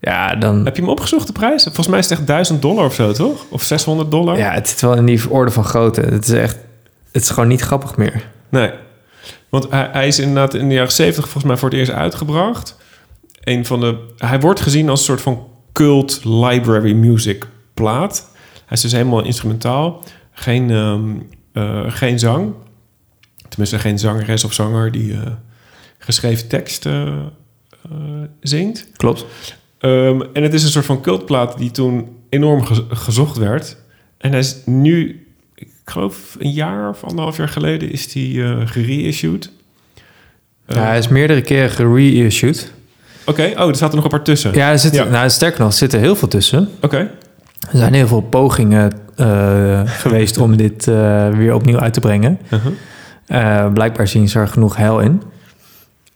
ja, dan Heb je hem opgezocht, de prijs? Volgens mij is het echt 1000 dollar of zo, toch? Of 600 dollar? ja, het zit wel in die orde van grootte. Het is echt, het is gewoon niet grappig meer. Nee. Want hij, hij is inderdaad in de jaren 70 volgens mij voor het eerst uitgebracht. Een van de, hij wordt gezien als een soort van cult library music plaat. Hij is dus helemaal instrumentaal. Geen, ehm, eh, geen zang. Tenminste, geen zangeres of zanger die eh, geschreven tekst eh, zingt. Klopt. Ehm, en het is een soort van cultplaat die toen enorm ge- gezocht werd. En hij is nu, ik geloof een jaar of anderhalf jaar geleden, is die gereissued. ja, hij is meerdere keren gereissued. Oké, oh, er er nog een paar tussen. Ja, er zit, Ja. Nou, sterker nog, er zitten heel veel tussen. Oké. Er zijn heel veel pogingen geweest om dit eh, weer opnieuw uit te brengen. Uh-huh. Eh, blijkbaar zien ze er genoeg heil in.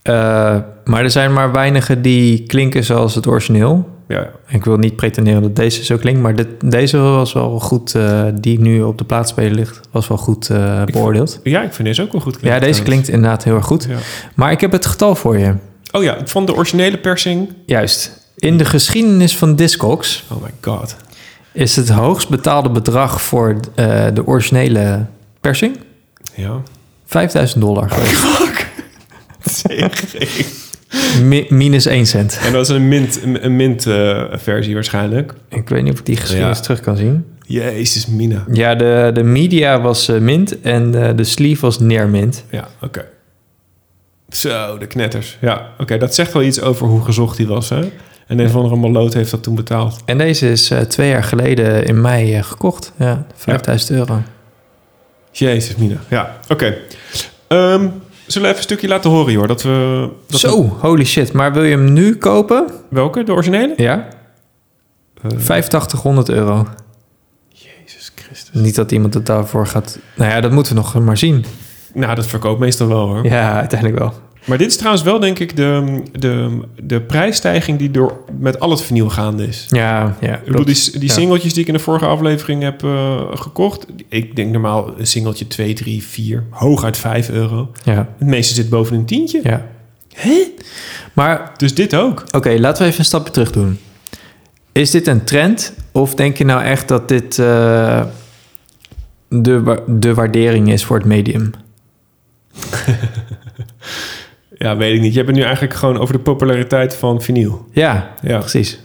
Eh, maar er zijn maar weinigen die klinken zoals het origineel. Ja, Ik wil niet pretenderen dat deze zo klinkt, maar dit, deze was wel goed, eh, die nu op de plaatspeler ligt, was wel goed eh, beoordeeld. ja, ik vind deze ook wel goed Ja, klinken. deze trouwens. klinkt inderdaad heel erg goed. Ja. Maar ik heb het getal voor je. Oh ja, van de originele persing. Juist. In de geschiedenis van Discogs Oh my god. Is het hoogst betaalde bedrag voor eh, de originele persing Ja. 5000 dollar. Fuck. Mi- minus 1 cent. En dat is een mint, een, mint eh, versie waarschijnlijk. Ik weet niet of ik die geschiedenis Ja. terug kan zien. Jezus, Mina. Ja, de, de media was eh, mint en de sleeve was neer mint. Ja, oké. Zo, de knetters. Ja, oké. dat zegt wel iets over hoe gezocht hij was, hè? En een of andere maloot heeft dat toen betaald. En deze is eh, twee jaar geleden in mei eh, gekocht. Ja, 5000 euro. Jezus, Mina. Ja, oké. Ehm, zullen we even een stukje laten horen, joh? Dat we... Dat we- Zo, holy shit. Maar wil je hem nu kopen? welke? De originele? Ja. Eh, 8500 euro. Jezus Christus. Niet dat iemand het daarvoor gaat... Nou ja, dat moeten we nog maar zien. Nou, dat verkoopt meestal wel, hoor. Ja, uiteindelijk wel. Maar dit is trouwens wel, denk ik, de, de, de prijsstijging die door met al het vinyl gaande is. Ja, ja. Ik bedoel, die, die singeltjes die ik in de vorige aflevering heb eh, gekocht. Ik denk normaal een singeltje 2, 3, 4, hooguit 5 euro. Ja, Het meeste zit boven een tientje. ja. Hè? Maar Dus dit ook. Oké, laten we even een stapje terug doen. Is dit een trend? Of denk je nou echt dat dit eh, de, wa- de waardering is voor het medium? Ja, weet ik niet. Je hebt het nu eigenlijk gewoon over de populariteit van vinyl. Ja, Ja. precies.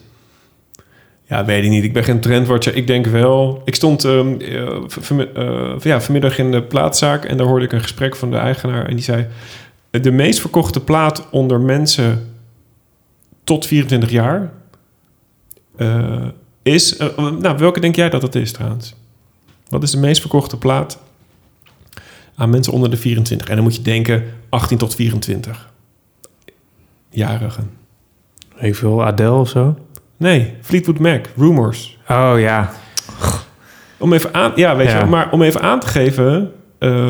Ja, weet ik niet. Ik ben geen trendwatcher. Ik denk wel... Ik stond ehm, eh, v- vanmi- eh, ja, vanmiddag in de plaatzaak... en daar hoorde ik een gesprek van de eigenaar... en die zei... de meest verkochte plaat onder mensen tot 24 jaar... eh, is... nou, welke denk jij dat dat is trouwens? Wat is de meest verkochte plaat aan mensen onder de 24? En dan moet je denken 18 tot 24. Jarigen. Ik veel Adele of zo. Nee, Fleetwood Mac, Rumors. Oh ja. Om even aan, ja, weet Ja. je, maar om even aan te geven eh,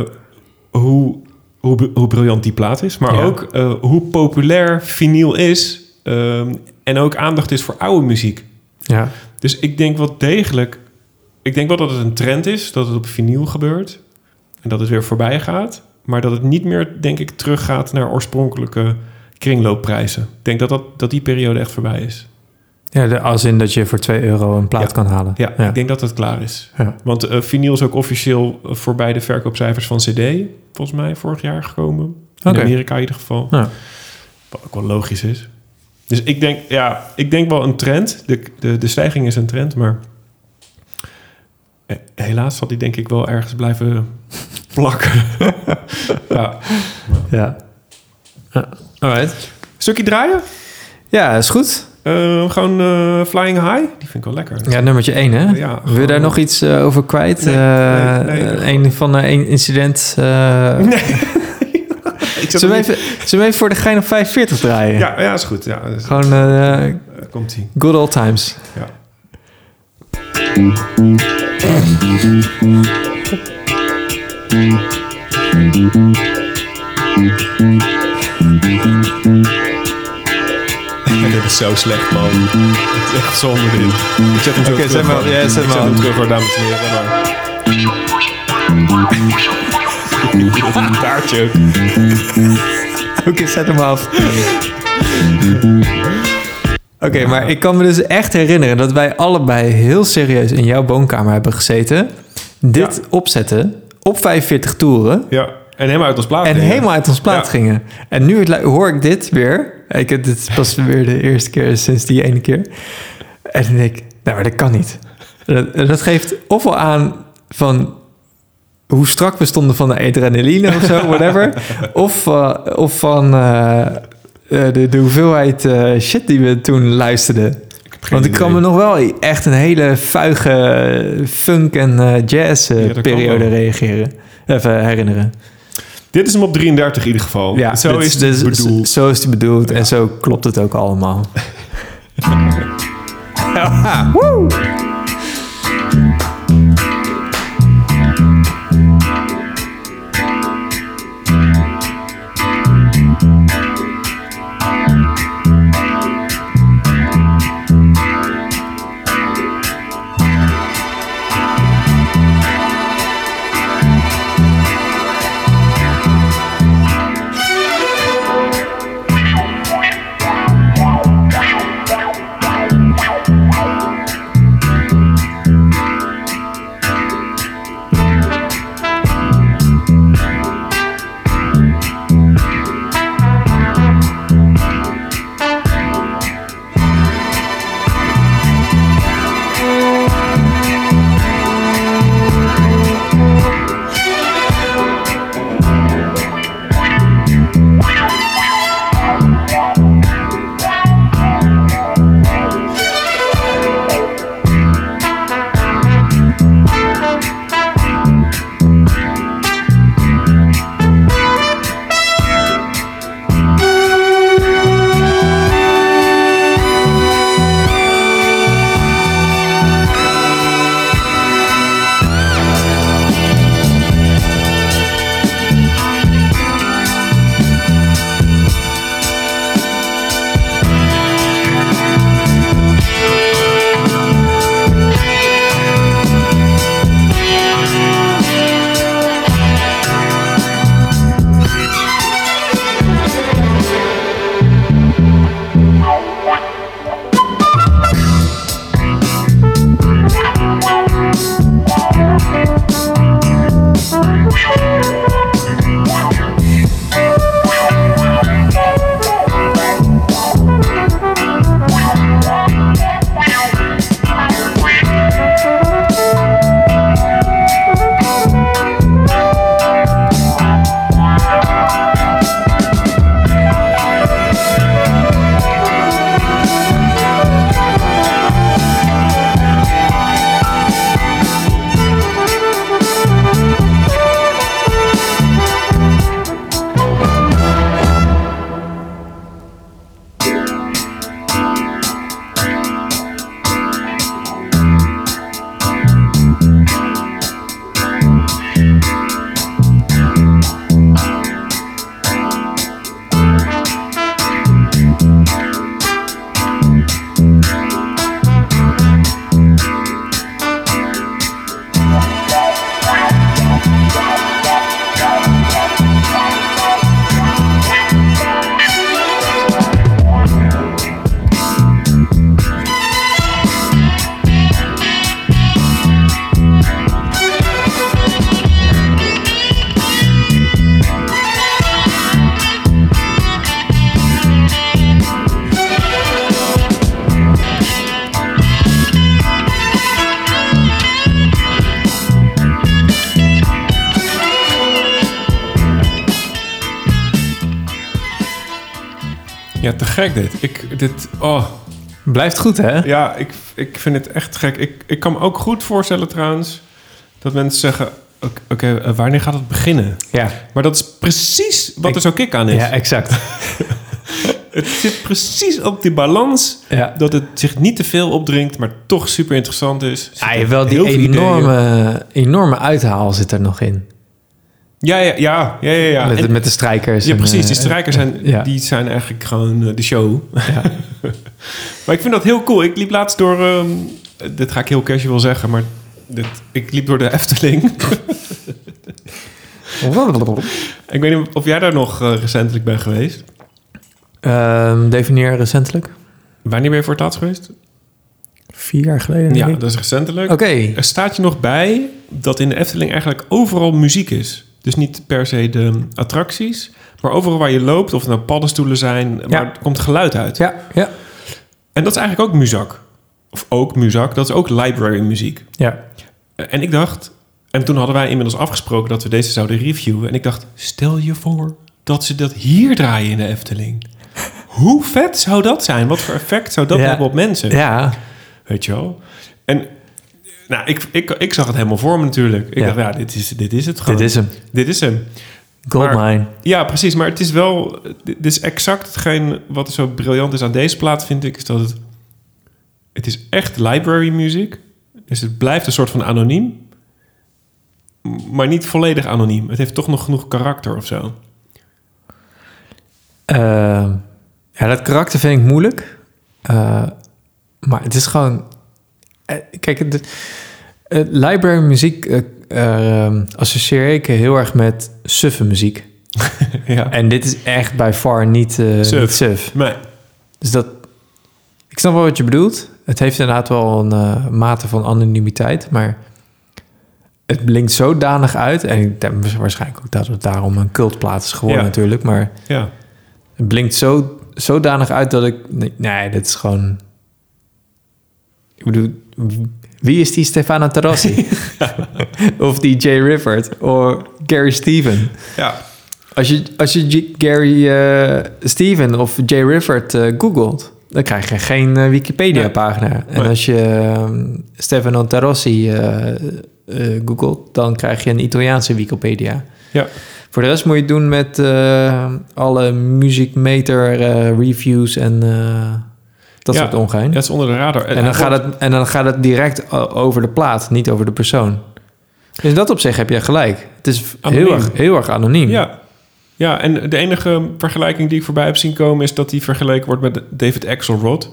hoe, hoe, hoe briljant die plaat is, maar Ja. ook eh, hoe populair vinyl is ehm, en ook aandacht is voor oude muziek. Ja. Dus ik denk wel degelijk, ik denk wel dat het een trend is, dat het op vinyl gebeurt en dat het weer voorbij gaat, maar dat het niet meer, denk ik, teruggaat naar oorspronkelijke kringloopprijzen. Ik denk dat, dat, dat die periode echt voorbij is. ja de, als in dat je voor 2 euro een plaat Ja. kan halen. Ja, ik denk dat het klaar is. Ja. Want eh vinyl is ook officieel eh, voorbij de verkoopcijfers van CD, volgens mij vorig jaar gekomen. In Oké. Amerika in ieder geval. Wat ook wel logisch is. Dus ik denk, ja, ik denk wel een trend. De, de, de stijging is een trend, maar eh, helaas zal die denk ik wel ergens blijven plakken. ja. Ja. ja. Alright. Stukje draaien? Ja, is goed. Eh, gewoon eh, Flying High? Die vind ik wel lekker. Ja, nummertje 1, hè? Ja, Wil je daar nog iets eh, over kwijt? Nee, Eh, nee, nee. een van een incident. zat Zullen we, even, zullen we even voor de gein op 45 draaien? Ja, ja, is goed. Ja, Gewoon eh, komt-ie. good old times. Ja. Dit is zo slecht, man. Het is echt zonde dit. Ik zet hem zo Oké, terug. zet maar- hoor. ja, zet hem terug, hoor, dames en heren. Maar. Een taartje. Oké, zet hem af. Oké, maar ik kan me dus echt herinneren dat wij allebei heel serieus in jouw woonkamer hebben gezeten. Dit opzetten op 45 toeren. Ja, en helemaal uit ons plaat. En nemen. helemaal uit ons plaat Ja. gingen. En nu hoor ik dit weer. Ik heb dit pas weer de eerste keer sinds die ene keer. En dan denk ik, nou, maar dat kan niet. Dat, dat geeft ofwel aan van hoe strak we stonden van de adrenaline of zo, whatever. of, eh, of van eh, eh, de, de hoeveelheid shit die we toen luisterden. Want ik kan me nog wel echt een hele vuige funk- en eh, Ja, jazz-periode wel. reageren. Even herinneren. Dit is hem op 33 in ieder geval. Ja, zo dit- is het bedoeld. Zo is het bedoeld en zo klopt het ook allemaal. Ja, dit. Oh. Blijft goed, hè? Ja, ik, ik vind het echt gek. Ik, ik kan me ook goed voorstellen trouwens... dat mensen zeggen... Oké, eh, wanneer gaat het beginnen? Ja. Maar dat is precies wat Ik- er zo kick aan is. Ja, exact. Het zit precies op die balans... Ja. dat het zich niet te veel opdringt... maar toch super interessant is. Ja, wel die ideeën. enorme, enorme uithaal zit er nog in. Ja, ja, ja. ja, ja, ja. met, En- met de strijkers. Ja, en, precies. eh, Die strijkers zijn, ja. die zijn eigenlijk gewoon eh, de show. maar ik vind dat heel cool. Ik liep laatst door... ehm, dit ga ik heel casual zeggen, maar... Dit, ik liep door de Efteling. ik weet niet of jij daar nog eh, recentelijk bent geweest. Ehm, definieer recentelijk. Wanneer ben je voor het laatst geweest? Vier jaar geleden. Ja, ik. dat is recentelijk. Oké. Er staat je nog bij dat in de Efteling eigenlijk overal muziek is. Dus niet per se de attracties, maar overal waar je loopt, of het nou paddenstoelen zijn, maar er komt geluid uit. Ja, ja. En dat is eigenlijk ook muzak. Of ook muzak, dat is ook library muziek. Ja. En ik dacht, en toen hadden wij inmiddels afgesproken dat we deze zouden reviewen. En ik dacht, stel je voor dat ze dat hier draaien in de Efteling. Hoe vet zou dat zijn? Wat voor effect zou dat Ja. hebben op mensen? Ja. Weet je wel? En nou, ik, ik, ik zag het helemaal voor me natuurlijk. Ik Ja. dacht, ja, dit is, dit is het gewoon. Dit is hem. Dit is hem. Goldmine. Ja, precies. Maar het is wel... Dit is exact hetgeen wat zo briljant is aan deze plaat, vind ik. Is dat het... Het is echt library music. Dus het blijft een soort van anoniem. Maar niet volledig anoniem. Het heeft toch nog genoeg karakter of zo. Eh, ja, dat karakter vind ik moeilijk. Eh, maar het is gewoon... eh, kijk, de, library muziek eh, eh, associeer ik heel erg met suffe muziek. ja. En dit is echt bij far niet, Suf. niet suf. Nee. Dus dat... Ik snap wel wat je bedoelt. Het heeft inderdaad wel een mate van anonimiteit, maar het blinkt zodanig uit. En ik denk waarschijnlijk ook dat het daarom een cultplaat is geworden Ja. natuurlijk. Maar Ja. het blinkt zo, zodanig uit dat ik... Nee, nee, dit is gewoon... Ik bedoel, wie is die Stefano Tarossi? of die Jay Rifford? Of Gary Steven? Ja. Als je, als je Gary eh, Steven of Jay Rifford eh, googelt... dan krijg je geen eh, Wikipedia-pagina. En Nee. als je ehm, Stefano Tarossi eh, googelt... dan krijg je een Italiaanse Wikipedia. Ja. Voor de rest moet je het doen met alle muziekmeter reviews en dat Ja, soort ongein. Dat is onder de radar. en, dan gaat het, en dan gaat het direct over de plaat, niet over de persoon. Dus in dat opzicht heb je gelijk. Het is Anoniem. heel erg, heel erg anoniem. Ja. Ja, en de enige vergelijking die ik voorbij heb zien komen... is dat die vergeleken wordt met David Axelrod.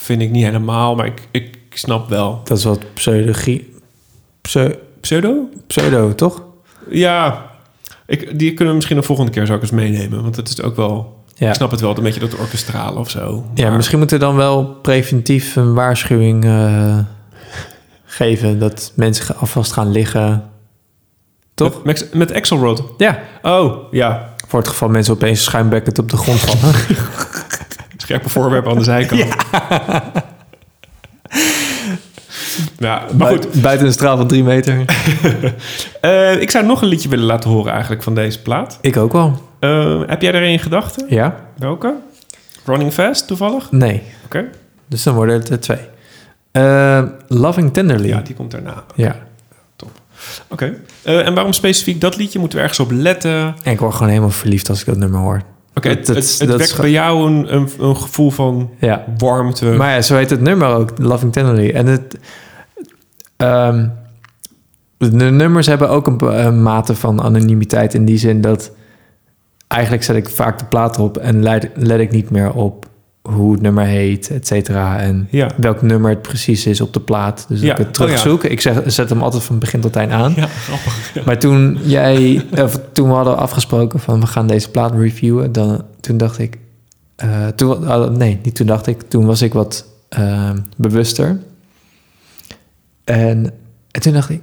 Vind ik niet helemaal, maar ik, ik snap wel. Dat is wat pseudogie... Pseu- Pseudo? pseudo, toch? Ja, ik, die kunnen we misschien de volgende keer zou ik eens meenemen. Want het is ook wel... Ja. Ik snap het wel, een beetje dat orkestrale of zo. Ja, Maar- misschien moeten we dan wel preventief een waarschuwing eh, geven... dat mensen alvast gaan liggen. Toch? Met, met, Axelrod? Ja. Oh, ja. Voor het geval mensen opeens schuimbekkend op de grond vallen. Scherpe voorwerpen aan de zijkant. Ja, maar goed. Bui- Buiten een straal van drie meter. Eh, ik zou nog een liedje willen laten horen eigenlijk van deze plaat. Ik ook wel. Eh, heb jij er een in gedachten? Ja? Welke? Running Fast toevallig? Nee. Oké. Dus dan worden het er twee. Eh, Loving Tenderly. Ja, die komt daarna. Ja. Oké. Eh, en waarom specifiek dat liedje? Moeten we ergens op letten? En ik word gewoon helemaal verliefd als ik dat nummer hoor. Oké, het, het, wekt bij jou een, een, een gevoel van Ja. warmte. Maar ja, zo heet het nummer ook, Loving Tenderly. En het... ehm, de nummers hebben ook een mate van anonimiteit in die zin dat... Eigenlijk zet ik vaak de plaat op en let, let ik niet meer op hoe het nummer heet, et cetera. En Ja. welk nummer het precies is op de plaat. Dus Ja. ik het Oh, terugzoek. Ik zeg, zet hem altijd van begin tot eind aan. Ja, grappig. Maar toen jij, of toen we hadden afgesproken van we gaan deze plaat reviewen, dan toen dacht ik, eh, toen, ah, nee, niet toen dacht ik, toen was ik wat eh, bewuster. En, en toen dacht ik,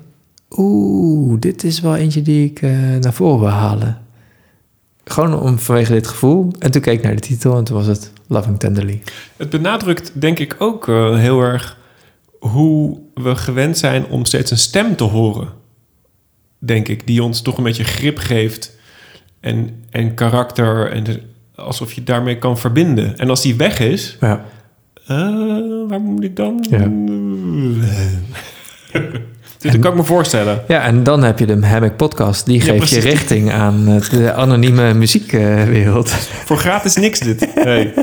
oeh, dit is wel eentje die ik eh, naar voren wil halen. Gewoon om vanwege dit gevoel. En toen keek ik naar de titel en toen was het Loving Tenderly. Het benadrukt denk ik ook eh, heel erg hoe we gewend zijn om steeds een stem te horen. Denk ik, die ons toch een beetje grip geeft en, en karakter en de- alsof je daarmee kan verbinden. En als die weg is, Ja. eh, waar moet ik dan? Ja. dat kan ik me voorstellen. Ja, en dan heb je de Hammock Podcast. Die Ja, geeft je richting aan eh, de anonieme muziekwereld. Voor gratis niks dit. Nee.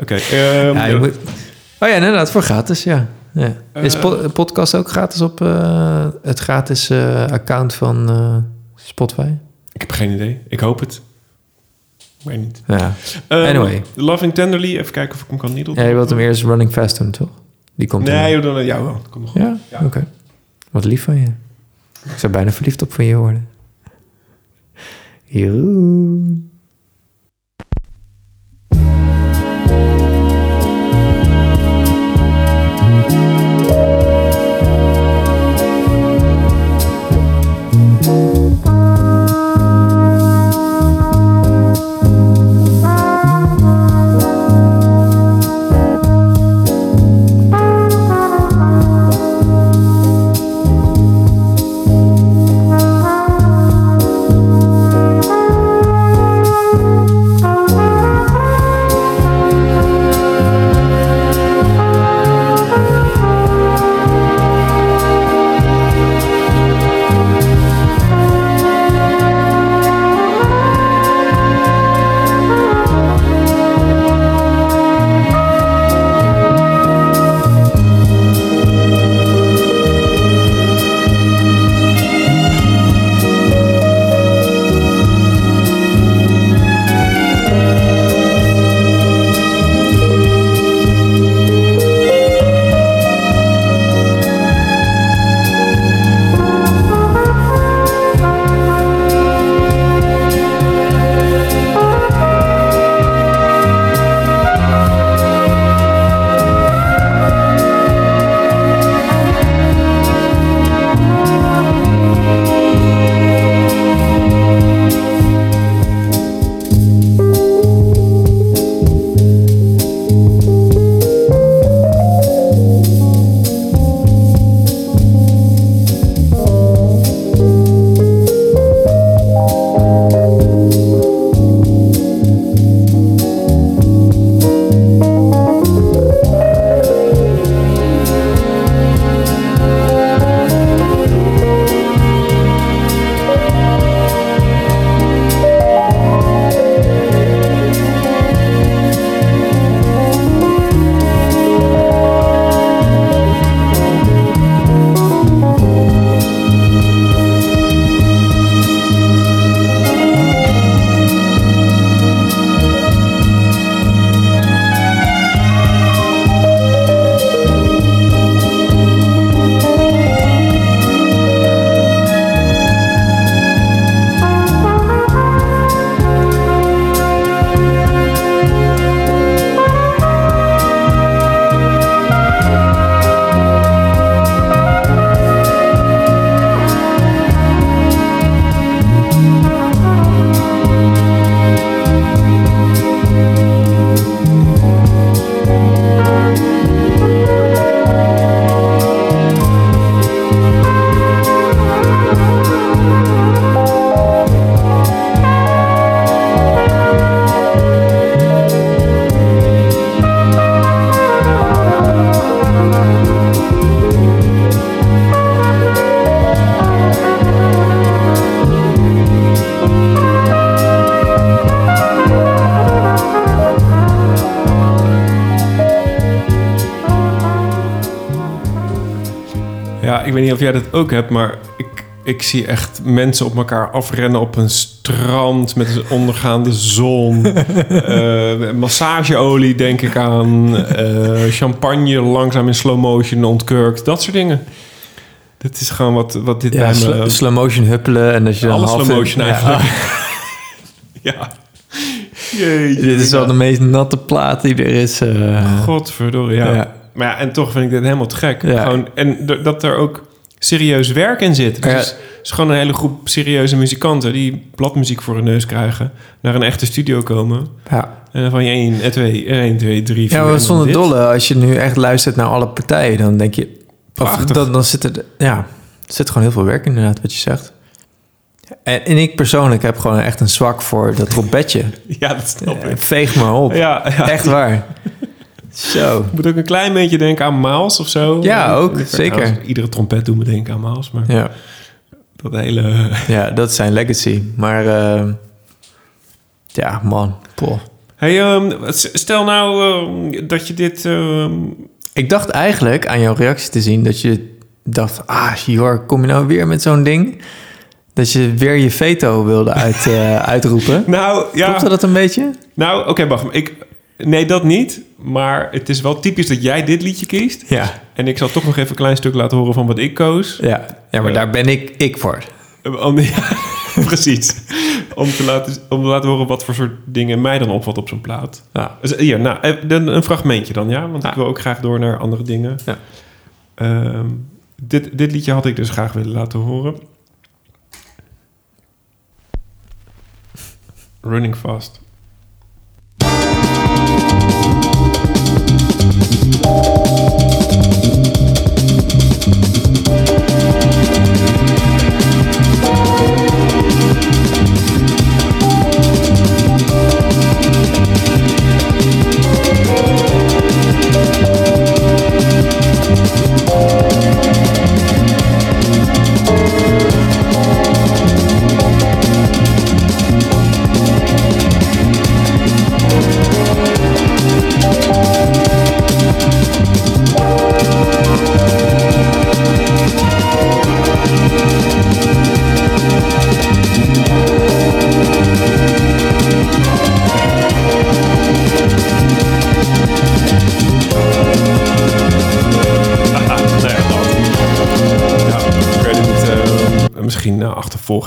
Oké. ehm, Ja, je moet... Oh ja, inderdaad, voor gratis, ja. ja. Is Eh. po- podcast ook gratis op eh, het gratis eh, account van eh, Spotify? Ik heb geen idee. Ik hoop het. Ik weet niet. Ja. Ehm, Anyway. Loving Tenderly. Even kijken of ik hem kan niet Ja, je wilt hem eerst Running Fast doen, toch? Die komt Nee, joh, dan, ja, wel. Kom maar goed. Ja? Oké. Wat lief van je. Ik zou bijna verliefd op van je worden. Joe. Ik weet niet of jij dat ook hebt, maar ik, ik zie echt mensen op elkaar afrennen op een strand met een ondergaande zon. Eh, massageolie denk ik aan. Eh, champagne langzaam in slow motion ontkurkt. Dat soort dingen. Dat is gewoon wat, wat dit Ja, bij sl- me... slow motion huppelen en dat je dan slow motion Ja. eigenlijk. ja. Jeetje. Dit is wel de meest natte plaat die er is. Godverdorie, ja. Ja. Maar ja, en toch vind ik dit helemaal te gek. Ja. Gewoon, en dat er ook serieus werk in zit. Dus Ja. het is- gewoon een hele groep serieuze muzikanten... die bladmuziek voor hun neus krijgen... naar een echte studio komen. Ja. En dan van je 1, 2, 1, 2, 3, 4... Ja, maar zonder dolle, als je nu echt luistert naar alle partijen, dan denk je... Of, dan, dan zit er... Ja, er zit gewoon heel veel werk in, inderdaad, wat je zegt. En, en ik persoonlijk heb gewoon echt een zwak voor dat trompetje. Ja, dat snap ik. Veeg me op. Ja, ja. Echt waar. Zo. Ik moet ook een klein beetje denken aan Maals of zo. Ja, ook, zeker. iedere trompet doet me denken aan Maals. Maar Ja. dat hele... ja, dat is zijn legacy. Maar eh, ja, man. Poh. Hey, ehm, stel nou ehm, dat je dit... ehm, Ik dacht eigenlijk aan jouw reactie te zien dat je dacht... Ah, Jor, kom je nou weer met zo'n ding? Dat je weer je veto wilde uit, eh, uitroepen. nou, ja... Klopte dat een beetje? Nou, oké, wacht. maar Ik, nee, dat niet. Maar het is wel typisch dat jij dit liedje kiest. Ja. En ik zal toch nog even een klein stuk laten horen van wat ik koos. Ja, ja maar daar ben ik ik voor. Eh, Om, ja, precies. Om te, laten, om te laten horen wat voor soort dingen mij dan opvalt op zo'n plaat. Ja. Dus, hier, nou, eh, een fragmentje dan, ja? Want ik wil ook graag door naar andere dingen. Ja. Ehm, dit, dit liedje had ik dus graag willen laten horen. Running Fast. Nou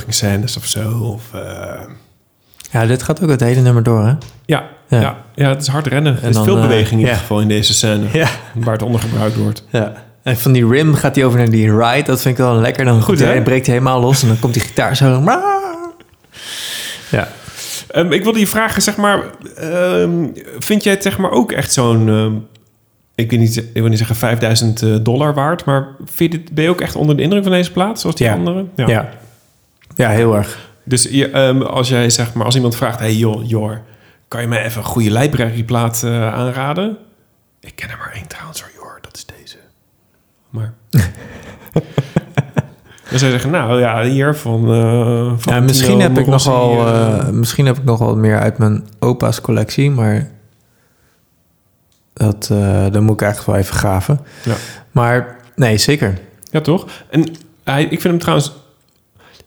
misschien achtervolgingsscènes of zo. Of, eh, Ja, dit gaat ook het hele nummer door, hè? ja, ja. Ja. Ja, het is hard rennen. Er is dan, veel eh, beweging in ja. ieder geval in deze scène. Ja. Waar het onder gebruikt wordt. Ja. En van die rim gaat hij over naar die ride. Dat vind ik wel lekker. Dan Goed, hij, breekt hij helemaal los en dan komt die gitaar zo... Ja. Ehm, ik wilde je vragen, zeg maar... ehm, vind jij het zeg maar ook echt zo'n... ehm, ik, weet niet, ik wil niet zeggen 5000 eh, dollar waard... maar vind je dit, ben je ook echt onder de indruk van deze plaat? Zoals die Ja. andere? Ja. ja. Heel erg. Dus je, ehm, als jij zeg maar, als iemand vraagt, hey joh, Jor, kan je mij even een goede library-plaat eh, aanraden? Ik ken er maar één trouwens, hoor, Jor, dat is deze. Maar. dan zou je zeggen, nou ja, hier van. eh van Ja, misschien, Tino heb ik nogal, eh, eh, misschien heb ik nog wel meer uit mijn opa's collectie, maar dat, eh dan moet ik eigenlijk wel even graven. Ja. Maar nee, zeker. Ja, toch? En hij, ik vind hem trouwens.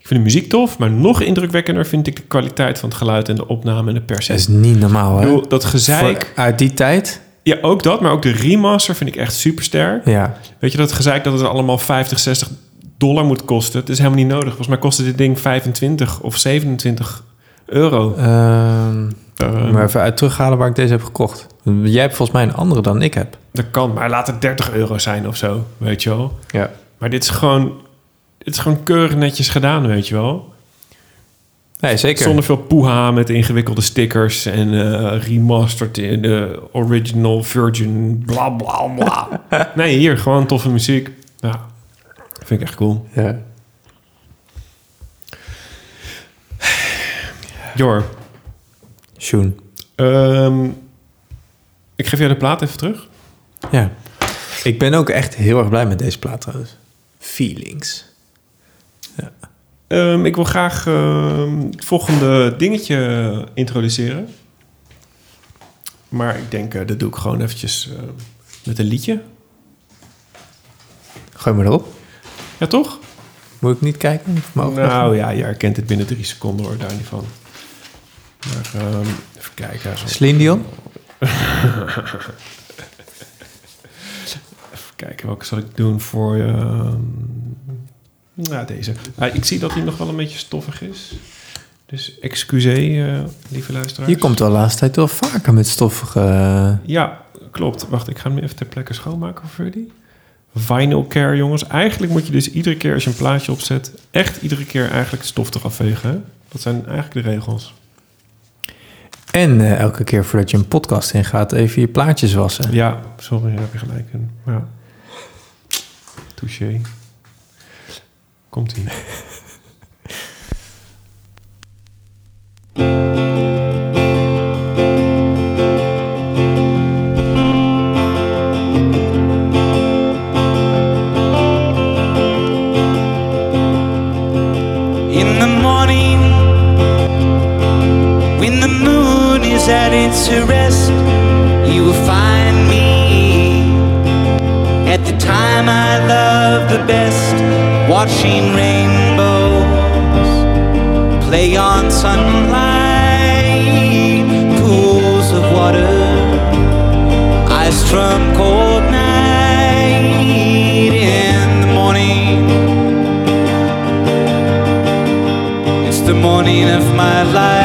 Ik vind de muziek tof, maar nog indrukwekkender vind ik de kwaliteit van het geluid en de opname en de persie. Dat is niet normaal, hè? bedoel, dat gezeik. Voor- uit die tijd? Ja, ook dat, maar ook de remaster vind ik echt super sterk. Ja. Weet je dat gezeik dat het allemaal 50, 60 dollar moet kosten? Het is helemaal niet nodig. Volgens mij kostte dit ding 25 of 27 euro. Ehm, Ehm, maar even uit terughalen waar ik deze heb gekocht. Jij hebt volgens mij een andere dan ik heb. Dat kan, maar laat het 30 euro zijn of zo, weet je wel. Ja. Maar dit is gewoon, dit is gewoon keurig netjes gedaan, weet je wel. Nee, zeker. Zonder veel poeha met ingewikkelde stickers en eh, remastered in de original virgin bla bla bla. nee, hier gewoon toffe muziek. Ja, vind ik echt cool. Ja. Jor, Sjoen. ehm, ik geef jij de plaat even terug. Ja. Ik ben ook echt heel erg blij met deze plaat trouwens. Feelings. Ehm, ik wil graag ehm, het volgende dingetje introduceren. Maar ik denk, eh, dat doe ik gewoon eventjes eh, met een liedje. Gooi maar erop. Ja, toch? Moet ik niet kijken? Mogen? Nou ja, je herkent het binnen drie seconden hoor, daar niet van. Maar ehm, even kijken. Zo. Celine Dion? Even kijken, welke zal ik doen voor... ehm nou, deze. Ah, ik zie dat hij nog wel een beetje stoffig is. Dus excuseer, eh, lieve luisteraars. Je komt wel de laatste tijd wel vaker met stoffige... eh, Ja, klopt. Wacht, ik ga hem even ter plekke schoonmaken voor jullie. Vinyl care, jongens. Eigenlijk moet je dus iedere keer als je een plaatje opzet... echt iedere keer eigenlijk stof eraf vegen. hè? Dat zijn eigenlijk de regels. En eh, elke keer voordat je een podcast ingaat, even je plaatjes wassen. Ja, sorry, daar heb je gelijk in. Ja. Touché. At its rest, you will find me at the time I love the best, watching rainbows play on sunlight, pools of water, ice from cold night in the morning. It's the morning of my life.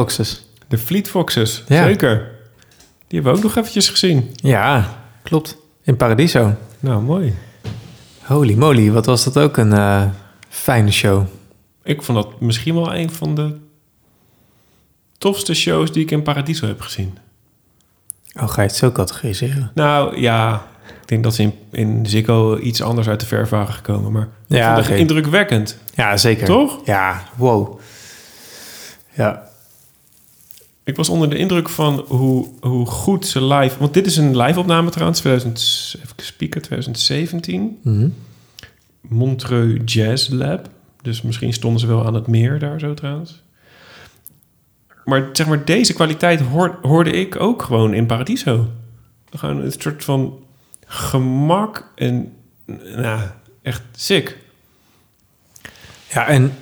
Foxes. De Fleet Foxes, Ja. zeker. Die hebben we ook nog eventjes gezien. Ja, klopt. In Paradiso. Nou, mooi. Holy moly, wat was dat ook een, eh, Fijne show. Ik vond dat misschien wel een van de tofste shows die ik in Paradiso heb gezien. Oh, ga je het zo categoriseren? Nou ja, ik denk dat ze in, in Ziggo iets anders uit de verf waren gekomen. Maar ik Ja, vond oké. indrukwekkend. Ja, zeker. Toch? Ja, wow. Ja. Ik was onder de indruk van hoe, hoe goed ze live... Want dit is een live-opname trouwens, 2000, even spieken, 2017. Mhm. Montreux Jazz Lab. Dus misschien stonden ze wel aan het meer daar zo trouwens. Maar zeg maar, deze kwaliteit hoor- hoorde ik ook gewoon in Paradiso. Gewoon een soort van gemak en nou, echt sick. Ja, en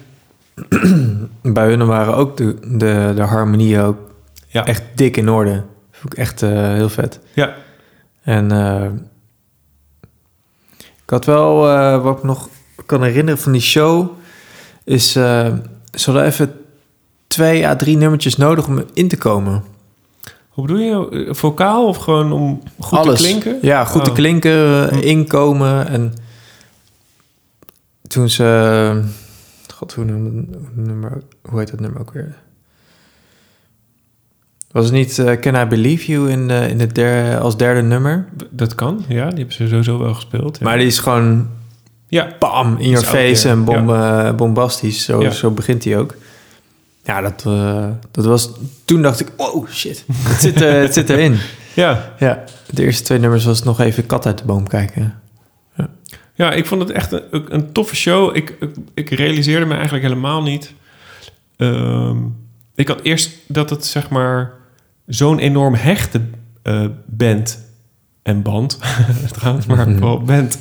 bij hun waren ook de, de, de harmonieën ook Ja. echt dik in orde. Vond ik echt eh, heel vet. Ja. En eh, ik had wel, eh, wat ik nog kan herinneren van die show, is ze hadden even twee à drie nummertjes nodig om in te komen. Hoe bedoel je? Vocaal of gewoon om goed Alles. te klinken? Ja, goed te Oh. klinken, eh, inkomen. En toen ze... God, hoe, noemde- hoe, nummer, hoe heet dat nummer ook weer? Was het niet eh, Can I Believe You in, eh, in het derde, als derde nummer? Dat kan, ja. Die hebben ze sowieso wel gespeeld. Ja. Maar die is gewoon ja. bam, in your face en bom, eh, bombastisch. Zo, Ja. zo begint hij ook. Ja, dat, dat was... Toen dacht ik, oh shit, het zit, het zit erin. Ja. ja. De eerste twee nummers was nog even kat uit de boom kijken. Ja, ik vond het echt een, een toffe show. Ik, ik, ik realiseerde me eigenlijk helemaal niet. Ehm, ik had eerst dat het zeg maar zo'n enorm hechte eh, band en band, trouwens, maar vooral band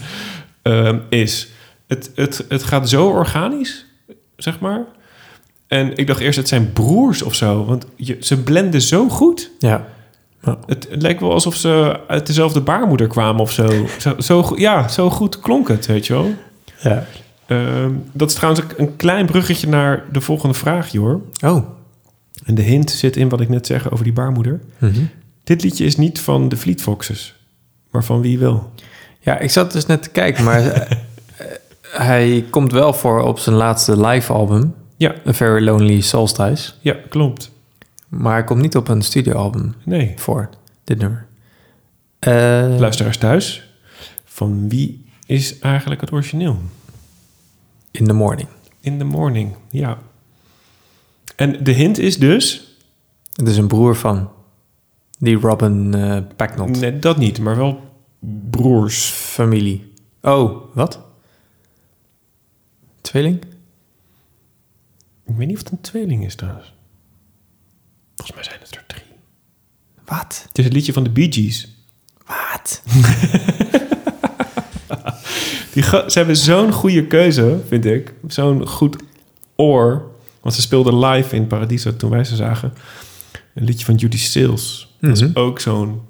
ehm, is. Het, het, het gaat zo organisch, zeg maar. En ik dacht eerst, het zijn broers of zo. Want je, ze blenden zo goed. Ja. Het, het lijkt wel alsof ze uit dezelfde baarmoeder kwamen of zo. zo, ja, zo goed klonk het, weet je wel. Ja. Ehm, dat is trouwens een klein bruggetje naar de volgende vraag, Jor. Oh. En de hint zit in wat ik net zeg over die baarmoeder. Mhm. Dit liedje is niet van de Fleet Foxes, maar van wie wel. Ja, ik zat dus net te kijken, maar eh, hij komt wel voor op zijn laatste live album. Ja. A Very Lonely Solstice. Ja, klopt. Maar hij komt niet op een studioalbum Nee. voor, dit nummer. Eh, Luisteraars thuis, van wie is eigenlijk het origineel? In the Morning. In the Morning, ja. En de hint is dus... Het is een broer van die Robin eh Packnott. Nee, dat niet, maar wel broers. Familie. Oh, wat? Tweeling? Ik weet niet of het een tweeling is trouwens. Volgens mij zijn het er drie. Wat? Het is het liedje van de Bee Gees. Wat? Die ze hebben zo'n goede keuze, vind ik. Zo'n goed oor. Want ze speelden live in Paradiso toen wij ze zagen. Een liedje van Judy Sales. Dat Mhm. is ook zo'n...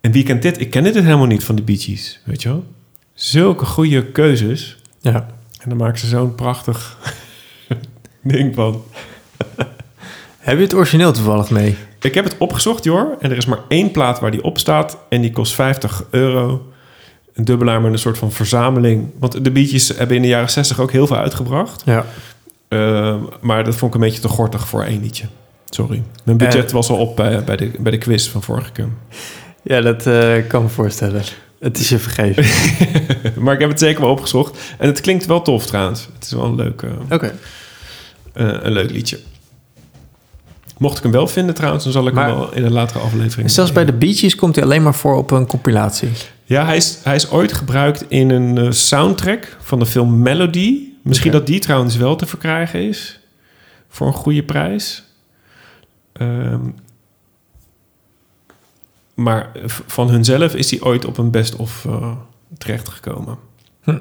En wie kent dit? Ik ken dit helemaal niet van de Bee Gees, weet je wel? Zulke goede keuzes. Ja. En dan maken ze zo'n prachtig ding van. Heb je het origineel toevallig mee? Ik heb het opgezocht, Jor. En er is maar één plaat waar die op staat. En die kost 50 euro. Een dubbelaar met een soort van verzameling. Want de Bee Gees hebben in de jaren 60 ook heel veel uitgebracht. Ja. Ehm, maar dat vond ik een beetje te gortig voor één liedje. Sorry. Mijn budget Eh. was al op bij, bij, de, bij de quiz van vorige keer. Ja, dat eh, kan me voorstellen. Het is je vergeven. maar ik heb het zeker wel opgezocht. En het klinkt wel tof trouwens. Het is wel een leuk, eh, Oké. eh, een leuk liedje. Mocht ik hem wel vinden trouwens, dan zal ik Maar- hem wel in een latere aflevering... Zelfs bij de Bee Gees komt hij alleen maar voor op een compilatie. Ja, hij is, hij is ooit gebruikt in een eh, soundtrack van de film Melody. Misschien dat die trouwens wel te verkrijgen is. Voor een goede prijs. Ehm, maar van hunzelf is hij ooit op een best-of eh terechtgekomen. Hm.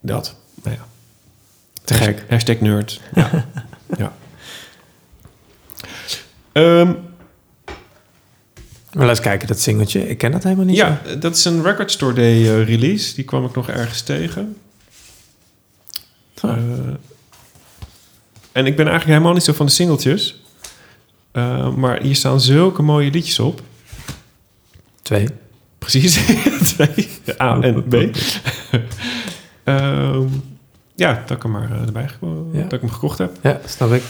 Dat, nou ja. Te gek. Hashtag nerd. Ja. ja. Maar laat eens kijken, dat singeltje. Ik ken dat helemaal niet. ja, dat is een Record Store Day eh, release. Die kwam ik nog ergens tegen. Eh, en ik ben eigenlijk helemaal niet zo van de singeltjes. Eh, maar hier staan zulke mooie liedjes op. Twee. Precies. Twee. A en B. Ehm, ja, dat ik hem maar eh, erbij Ja. dat ik hem gekocht heb. Ja, snap ik.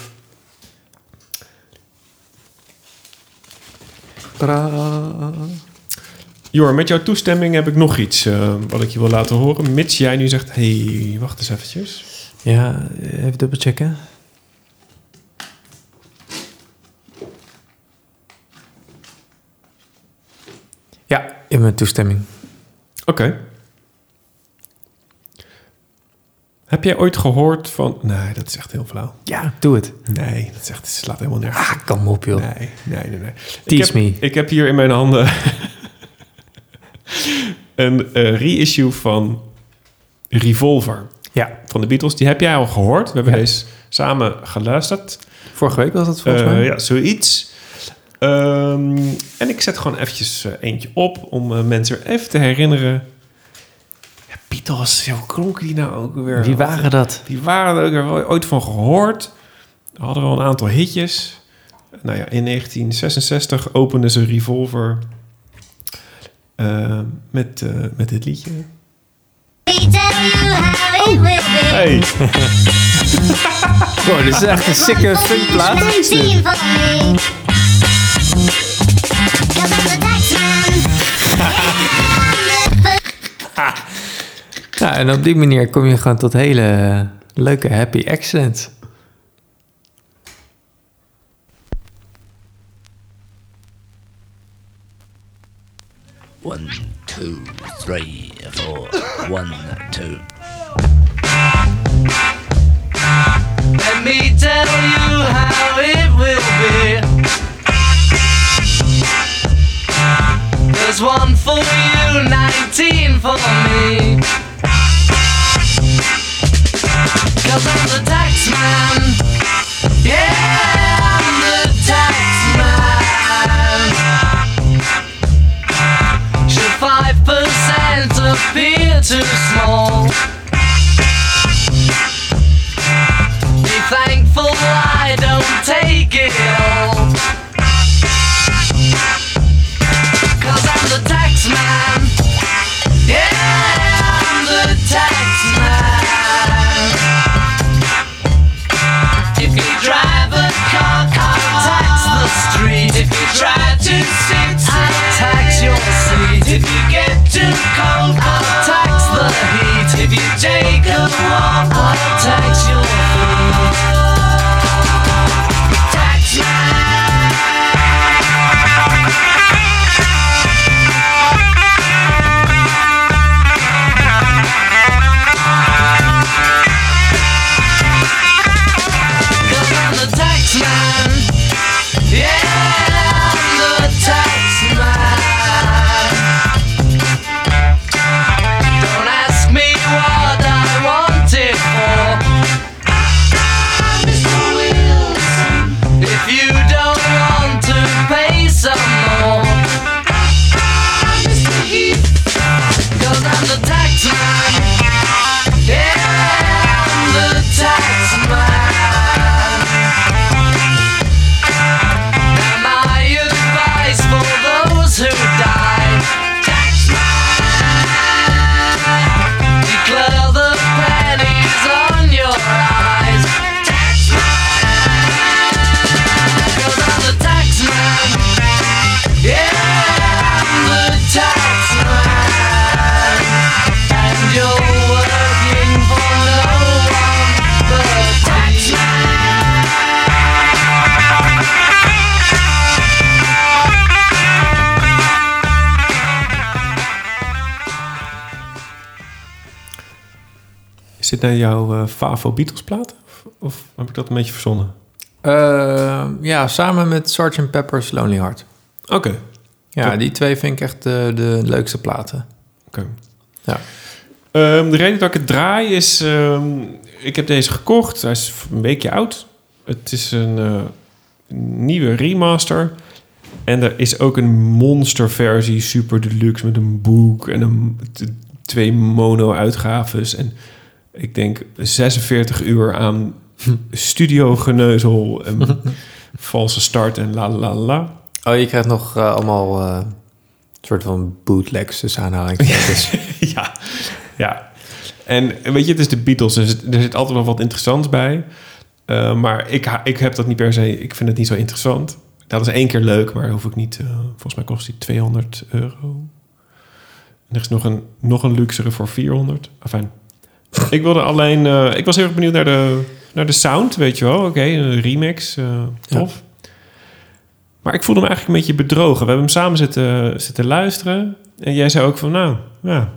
Jor, met jouw toestemming heb ik nog iets wat ik je wil laten horen. Mits jij nu zegt, hey, wacht eens eventjes. Ja, even dubbelchecken. Ja, in mijn toestemming. Oké. Heb jij ooit gehoord van... Nee, dat is echt heel flauw. Ja, doe het. Nee, dat is echt, het slaat helemaal nergens. Ah, kom op joh. Nee, nee, nee. nee. Tease ik heb, me. Ik heb hier in mijn handen een eh, reissue van Revolver. Ja. Van de Beatles. Die heb jij al gehoord. We hebben Ja. deze samen geluisterd. Vorige week was dat volgens Eh, mij. Ja, zoiets. Ehm, en ik zet gewoon eventjes eh, eentje op om eh, mensen even te herinneren. Ja, Beatles, hoe klonken die nou ook weer? Wie waren dat? Die waren er ook weer ooit van gehoord. Hadden wel een aantal hitjes. Nou ja, in 1966 openden ze Revolver met, met dit liedje. Hey! Wow, dit is echt een sikke funkplaat. Ja, en op die manier kom je gewoon tot hele leuke happy accents. One, two, three. One, two. Let me tell you how it will be. There's one for you, 19 for me. Cause I'm the tax man. Yeah, too? take Nou jouw eh, Favo Beatles plaat? Of, of heb ik dat een beetje verzonnen? Eh, ja, samen met Sgt. Pepper's Lonely Heart. Oké. Ja, Top. die twee vind ik echt de, de leukste platen. Oké. Ja. Ehm, de reden dat ik het draai is... ehm, ik heb deze gekocht. Hij is een weekje oud. Het is een eh, nieuwe remaster. En er is ook een monsterversie, super deluxe... met een boek en een, twee mono-uitgaves. En ik denk 46 uur aan studio-geneuzel... en valse start en la la la. Oh, je krijgt nog eh, allemaal eh, soort van bootlegs tussen aanhalingstekens. ja, ja. En weet je, het is de Beatles, dus er zit altijd wel wat interessants bij. Eh, maar ik, ik heb dat niet per se, ik vind het niet zo interessant. Dat is één keer leuk, maar hoef ik niet. volgens mij kost die 200 euro. En er is nog een, nog een luxere voor 400. Enfin, ik wilde alleen, eh, ik was heel erg benieuwd naar de, naar de sound, weet je wel. Oké, een remix, eh, tof. Maar ik voelde me eigenlijk een beetje bedrogen. We hebben hem samen zitten, zitten luisteren. En jij zei ook van, nou, ja,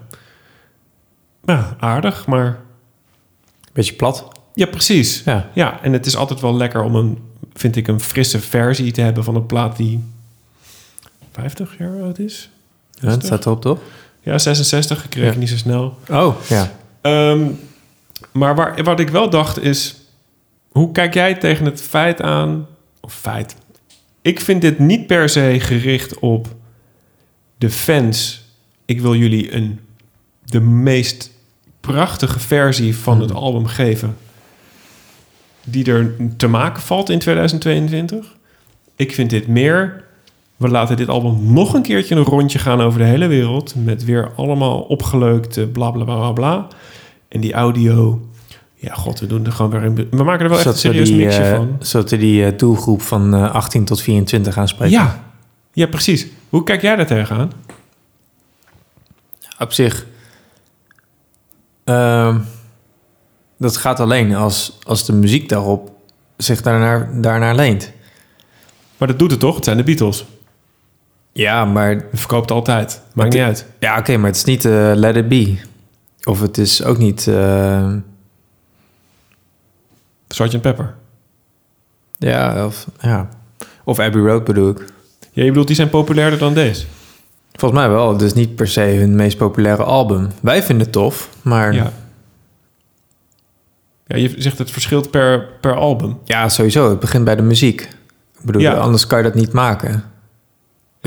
ja aardig, maar... Beetje plat. Ja, precies. Ja. ja, en het is altijd wel lekker om een, vind ik, een frisse versie te hebben van een plaat die 50 jaar oud is. Ja, het staat erop, toch? Ja, 66, ik reken Ja. niet zo snel. Oh, ja. Ehm, maar waar, wat ik wel dacht is... Hoe kijk jij tegen het feit aan... Of feit... Ik vind dit niet per se gericht op de fans. Ik wil jullie een, de meest prachtige versie van het album geven... die er te maken valt in 2022. Ik vind dit meer... We laten dit album nog een keertje een rondje gaan over de hele wereld. Met weer allemaal opgeleukte bla bla bla bla. En die audio. Ja, god, we doen er gewoon weer een. We maken er wel echt een serieus die, mixje eh, van. Zodat we die eh, doelgroep van eh, 18 tot 24 aanspreken. Ja. ja, precies. Hoe kijk jij daar tegenaan? Op zich... ehm, dat gaat alleen als, als de muziek daarop zich daarnaar, daarnaar leent. Maar dat doet het toch? Het zijn de Beatles. Ja, maar... Het verkoopt altijd. Maakt niet uit. Ja, oké, maar het is niet eh, Let It Be. Of het is ook niet... eh, Sgt. Pepper. ja, of, ja. Of Abbey Road bedoel ik. Ja, je bedoelt, die zijn populairder dan deze? Volgens mij wel. Het is niet per se hun meest populaire album. Wij vinden het tof, maar... Ja. Ja, je zegt het verschilt per, per album. Ja, sowieso. Het begint bij de muziek. Ik bedoel, Ja. anders kan je dat niet maken.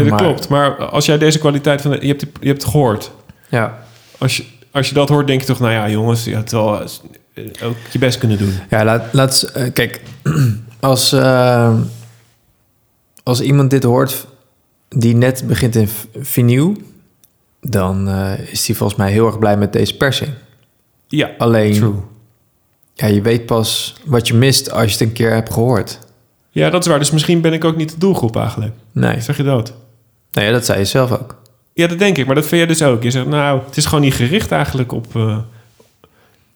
Ja, dat Maar- klopt. Maar als jij deze kwaliteit van... de- je, hebt, je hebt het gehoord. Ja. Als je, als je dat hoort, denk je toch... Nou ja, jongens, je had wel eh, ook je best kunnen doen. Ja, laat, laat eh, kijk, als, eh, als iemand dit hoort die net begint in vinyl, dan is hij volgens mij heel erg blij met deze persing. Ja, Alleen, true. ja, je weet pas wat je mist als je het een keer hebt gehoord. Ja, dat is waar. Dus misschien ben ik ook niet de doelgroep eigenlijk. Nee. Zeg je dat? Nou ja, dat zei je zelf ook. Ja, dat denk ik. Maar dat vind jij dus ook. Je zegt, nou, het is gewoon niet gericht eigenlijk op, eh,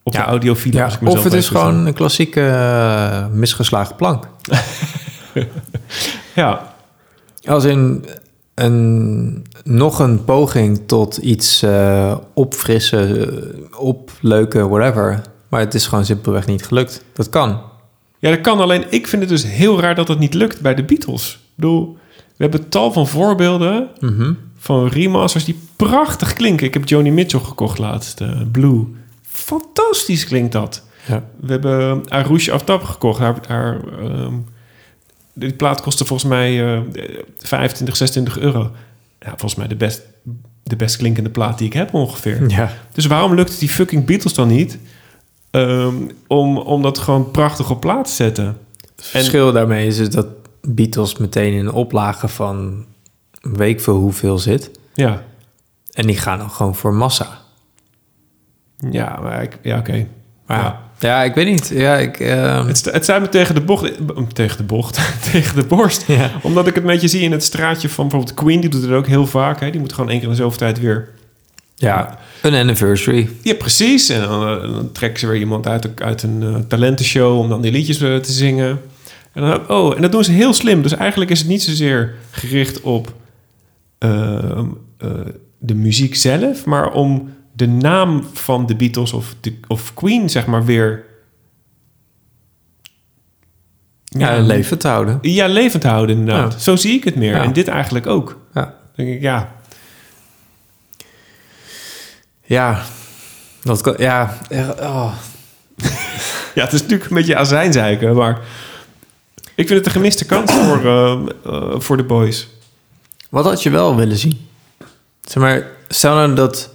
op de audiofiele. Ja, of het is gewoon een klassieke eh, misgeslagen plank. Ja. Als in een, nog een poging tot iets eh, opfrissen, opleuken, whatever. Maar het is gewoon simpelweg niet gelukt. Dat kan. Ja, dat kan. Alleen ik vind het dus heel raar dat het niet lukt bij de Beatles. Ik bedoel, we hebben tal van voorbeelden Mhm. van remasters die prachtig klinken. Ik heb Joni Mitchell gekocht laatst, eh, Blue. Fantastisch klinkt dat. Ja. We hebben Arush Aftab gekocht. Haar, haar, ehm, die plaat kostte volgens mij eh 25, 26 euro. Ja, volgens mij de best, de best klinkende plaat die ik heb ongeveer. Ja. Dus waarom lukt het die fucking Beatles dan niet... ehm, om, om dat gewoon prachtig op plaat te zetten? Het verschil daarmee is dus dat Beatles meteen in een oplage van weet ik veel hoeveel zit. Ja. En die gaan dan gewoon voor massa. Ja, maar ik, ja, oké. Maar Ja. ja. ik weet niet. Ja, ik, ehm, Het, het staat me tegen de bocht, eh, tegen de bocht, tegen de borst. Ja. Omdat ik het met je zie in het straatje van bijvoorbeeld Queen, die doet het ook heel vaak. Hè? Die moet gewoon één keer in zoveel tijd weer. ja, een anniversary. Ja, precies. En dan, eh, dan trekken ze weer iemand uit, uit een eh, talentenshow om dan die liedjes te zingen. En dan, oh, en dat doen ze heel slim. Dus eigenlijk is het niet zozeer gericht op ehm, eh, de muziek zelf, maar om de naam van de Beatles of, de, of Queen, zeg maar, weer Ja, leven te houden. Ja, levend houden inderdaad. Ja. Zo zie ik het meer. Ja. En dit eigenlijk ook. Ja. Denk ik, ja. Ja, dat kan, ja, oh. Ja, het is natuurlijk een beetje azijnzeiken, maar... Ik vind het een gemiste kans voor, eh, eh, voor de boys. Wat had je wel willen zien? Zeg maar, stel nou dat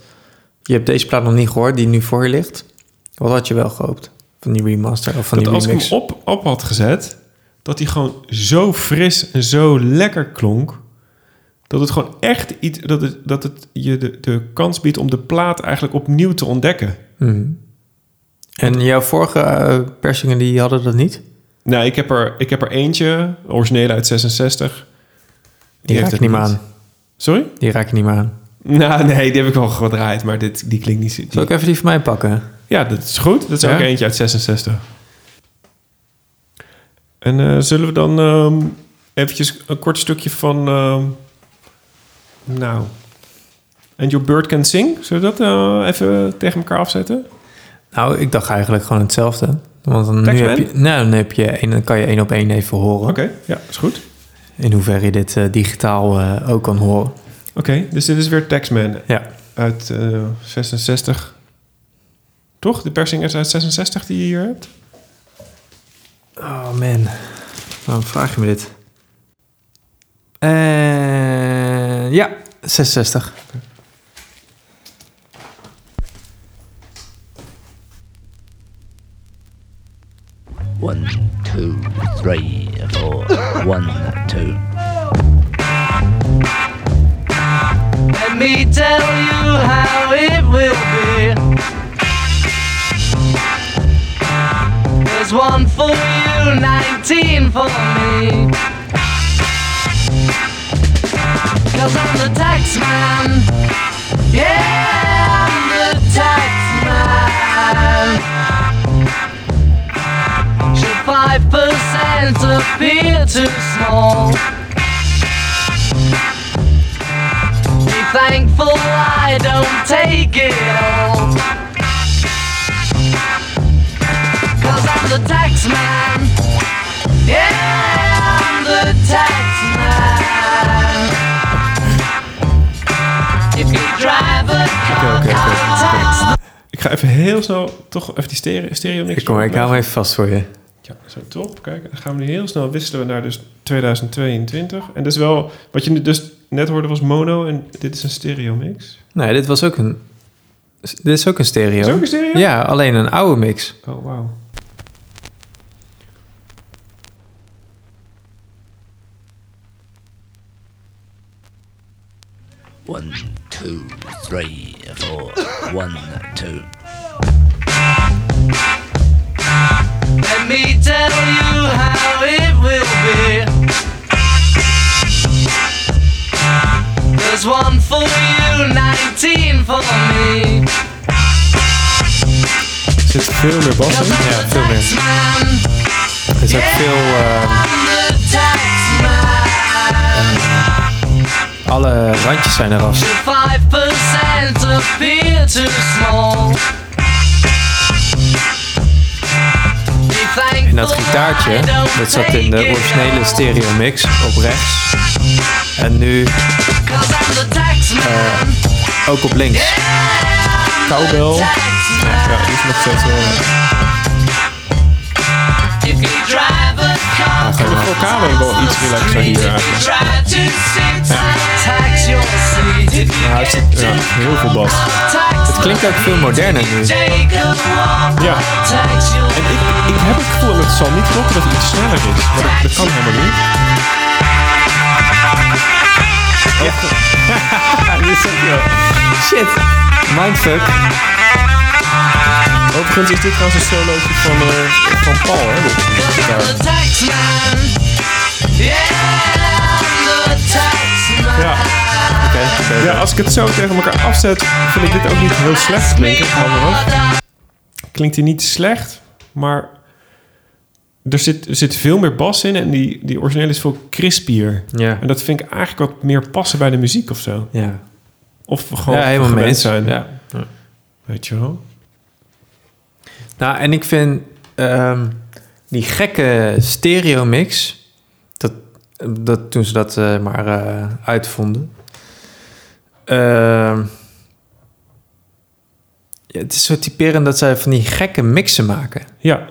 je hebt deze plaat nog niet gehoord, die nu voor je ligt. Wat had je wel gehoopt van die remaster of van dat die als ik remix? hem op, op had gezet, dat hij gewoon zo fris en zo lekker klonk. Dat het gewoon echt iets, dat het, dat het je de, de kans biedt om de plaat eigenlijk opnieuw te ontdekken. Mhm. En jouw vorige eh, persingen, die hadden dat niet? Nou, ik heb er, ik heb er eentje, originele uit 66. Die, raak heeft ik niet meer aan. Sorry? Die raak ik niet meer aan. Nou, nee, die heb ik wel gedraaid, maar dit, die klinkt niet... Die, Zal ik even die van mij pakken? Ja, dat is goed. Dat is Ja? ook eentje uit 66. En eh, zullen we dan ehm eventjes een kort stukje van... ehm, nou... And Your Bird Can Sing? Zullen we dat eh, even tegen elkaar afzetten? Nou, ik dacht eigenlijk gewoon hetzelfde. Want dan, nu heb je, nou, dan, heb je een, dan kan je één op één even horen. Oké, ja, is goed. In hoeverre je dit eh, digitaal eh, ook kan horen. Oké, dus dit is weer Taxman Ja. uit eh 66. Toch? De persing is uit 66 die je hier hebt? Oh man, waarom vraag je me dit? Eh, ja, 66. One, two, three, four. One, two. Let me tell you how it will be. There's one for you, 19 for me. Cause I'm the tax man. Yeah, I'm the tax man. Should 5% appear too small? Be thankful I don't take it all. Cause I'm the tax man. Yeah, I'm the tax man. If you drive a car, oké, oké. tax Ik ga even heel snel toch even die stereo, stereo niks Ik, kom, ik hou hem even vast voor je. Ja, zo top. Kijk, dan gaan we nu heel snel wisselen naar dus 2022. En dat is wel, wat je dus net hoorde was mono en dit is een stereo mix. Nee, dit was ook een... Dit is ook een stereo. Is ook een stereo? Ja, alleen een oude mix. Oh, wauw. One, two, three, four. One, two. Let me tell you how it will be. There's one for you, 19 for me. Er zit veel meer bas in. Ja, veel meer. Er is ook veel... eh, alle randjes zijn eraf. En dat gitaartje, dat zat in de originele stereo mix op rechts. En nu eh, ook op links. Cowbell. Ja, ja, die is nog steeds wel... If you drive a car, De vocalen wel iets relaxer hier eigenlijk. Maar hij zit ja, heel veel bas. Het klinkt ook veel moderner nu. Ja. En ik, ik heb het gevoel, en het zal niet kloppen, dat het iets sneller is. Maar dat, dat kan helemaal niet. Ook, eh, Shit. Mindfuck. Overigens is dit trouwens een solootje van, eh, van Paul, hè? dit- dit gitaar. Ja. Ja, als ik het zo tegen elkaar afzet, vind ik dit ook niet heel slecht klinken. Klinkt hij niet slecht, maar er zit, er zit veel meer bas in en die, die originele is veel crispier. Ja. En dat vind ik eigenlijk wat meer passen bij de muziek of zo. Ja. Of we gewoon Ja, helemaal gewend mee eens. zijn. Ja. Weet je wel? Nou, en ik vind ehm, die gekke stereo mix, dat, toen ze dat eh, maar eh, uitvonden. ehm, ja, het is zo typerend dat zij van die gekke mixen maken. Ja.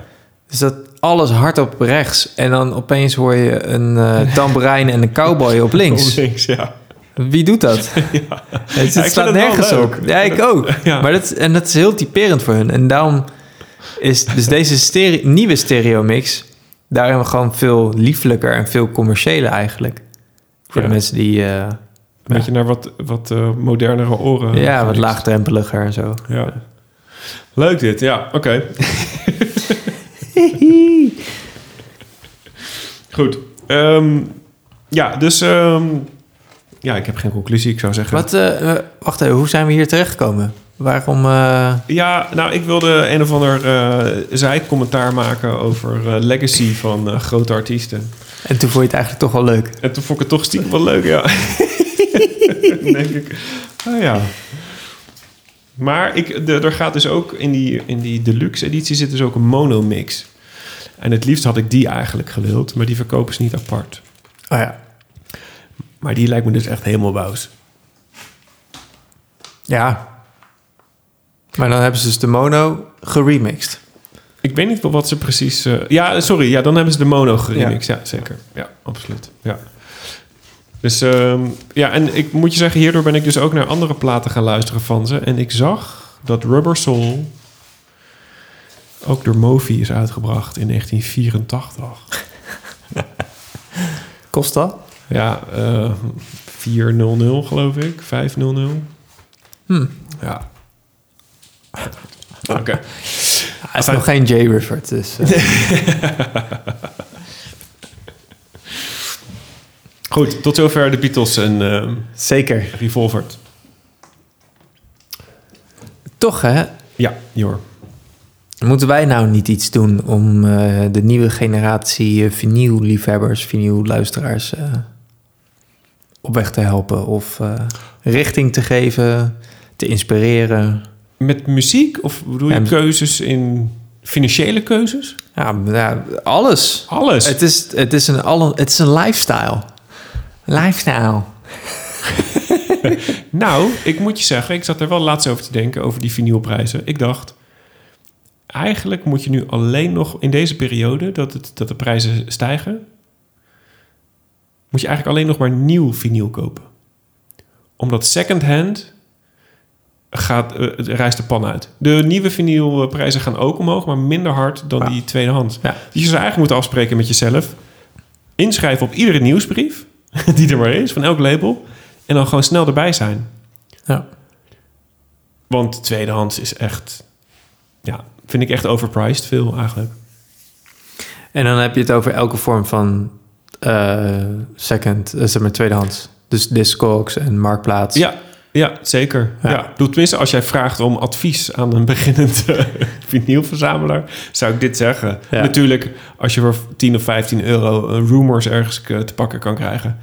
Dus dat alles hard op rechts en dan opeens hoor je een tamboerijn en een cowboy op links. Op links, ja. Wie doet dat? Het, Ja, het vind staat nergens op. Ja, ik ook. Ja. Maar dat, en dat is heel typerend voor hun. En daarom is dus deze stereo, nieuwe stereo mix daarin gewoon veel liefelijker en veel commerciëler eigenlijk. Voor Ja. de mensen die eh, Een beetje naar wat, wat eh, modernere oren. ja, wat laagdrempeliger en zo. Ja. Leuk dit, ja, oké. Goed. ehm, ja, dus... ehm, ja, ik heb geen conclusie, ik zou zeggen. Wat, eh, wacht even, hoe zijn we hier terechtgekomen? Waarom... eh, Ja, nou, ik wilde een of ander eh zijcommentaar maken over eh, legacy van grote artiesten. En toen vond je het eigenlijk toch wel leuk. En toen vond ik het toch stiekem wel leuk, ja. Denk ik, oh ja. Maar ik, de, er gaat dus ook in die, in die deluxe editie zit dus ook een monomix. En het liefst had ik die eigenlijk gewild, maar die verkopen ze niet apart. Oh ja. Maar die lijkt me dus echt helemaal wous. Ja. Maar dan hebben ze dus de mono geremixed. Ik weet niet wat ze precies... eh, ja, sorry. Ja, dan hebben ze de mono geremixed. Ja, zeker. Ja, absoluut. Ja. Dus ehm, ja, en ik moet je zeggen... hierdoor ben ik dus ook naar andere platen gaan luisteren van ze. En ik zag dat Rubber Soul... ook door Movi is uitgebracht in 1984. Kost dat? Ja, eh 400 geloof ik. 500. Hm. Ja. Oké. Hij is nog geen J. Rifford, dus... eh, Goed, tot zover de Beatles en ehm, Zeker. Revolverd. Toch, hè? Ja, Jor. Moeten wij nou niet iets doen om eh, de nieuwe generatie uh, vinyl-liefhebbers, vinyl-luisteraars eh, op weg te helpen? Of eh, richting te geven, te inspireren? Met muziek? Of bedoel je Ja, keuzes in financiële keuzes? Ja, ja, alles. Alles? Het is, het is, een, alle, het is een lifestyle. Lifestyle. Nou, ik moet je zeggen, ik zat er wel laatst over te denken, over die vinylprijzen. Ik dacht, eigenlijk moet je nu alleen nog in deze periode, dat, het, dat de prijzen stijgen, moet je eigenlijk alleen nog maar nieuw vinyl kopen. Omdat secondhand gaat, het reist de pan uit. De nieuwe vinylprijzen gaan ook omhoog, maar minder hard dan die tweedehands. Ja. Dus je zou eigenlijk moeten afspreken met jezelf. Inschrijven op iedere nieuwsbrief, die er maar is, van elk label. En dan gewoon snel erbij zijn. Ja. Want tweedehands is echt... Ja, vind ik echt overpriced veel eigenlijk. En dan heb je het over elke vorm van eh, second, eh, zeg maar tweedehands. Dus Discogs en Marktplaats. Ja, ja zeker. Ja. Ja. Bedoel, tenminste, als jij vraagt om advies aan een beginnend eh, vinylverzamelaar... zou ik dit zeggen. Ja. Natuurlijk, als je voor 10 of 15 euro een Rumors ergens eh, te pakken kan krijgen...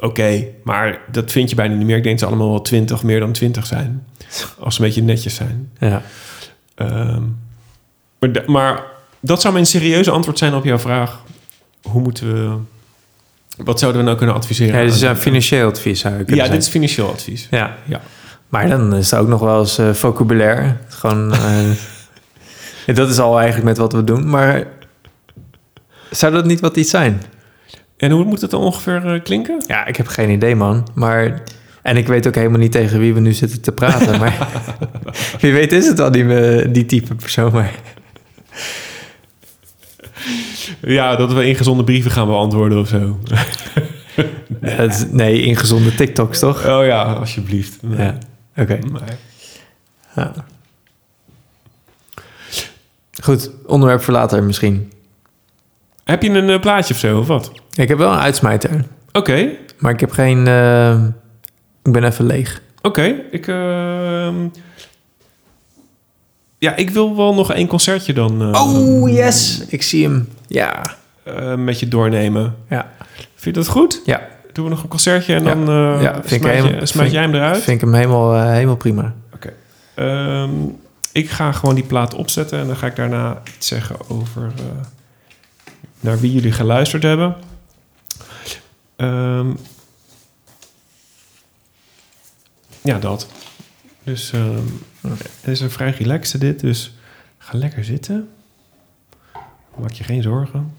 Oké, maar dat vind je bijna niet meer. Ik denk dat ze allemaal wel 20, meer dan 20 zijn. Als ze een beetje netjes zijn. Ja. Ehm, maar dat zou mijn serieuze antwoord zijn op jouw vraag. Hoe moeten we... Wat zouden we nou kunnen adviseren? Ja, dit is een financieel advies zou Ja, dit is financieel advies. Ja. Ja. Maar dan is het ook nog wel eens eh, vocabulaire. Gewoon, eh, dat is al eigenlijk met wat we doen. Maar zou dat niet wat iets zijn? En hoe moet het dan ongeveer eh, klinken? Ja, ik heb geen idee, man. Maar, en ik weet ook helemaal niet tegen wie we nu zitten te praten. maar wie weet is het wel die, die type persoon. Maar Ja, dat we ingezonde brieven gaan beantwoorden of zo. Nee, ingezonde TikToks, toch? Oh ja, alsjeblieft. Nee. Ja, oké. Nee. Ja. Goed, onderwerp voor later misschien. Heb je een eh, plaatje of zo, of wat? Ik heb wel een uitsmijter. Oké, Maar ik heb geen... eh, ik ben even leeg. oké. Ik, ehm, ja, ik wil wel nog één concertje dan eh, Oh, yes! Ik zie hem. Ja. eh, met je doornemen. Ja. Vind je dat goed? Ja. Doen we nog een concertje en Ja. dan eh Ja, vind ik helemaal- je, smijt jij hem eruit? Vind ik hem helemaal, helemaal prima. Oké. Ehm, ik ga gewoon die plaat opzetten en dan ga ik daarna iets zeggen over eh, naar wie jullie geluisterd hebben. Ehm, ja, dat. Dus ehm, het is een vrij relaxte dit, dus ga lekker zitten. Maak je geen zorgen.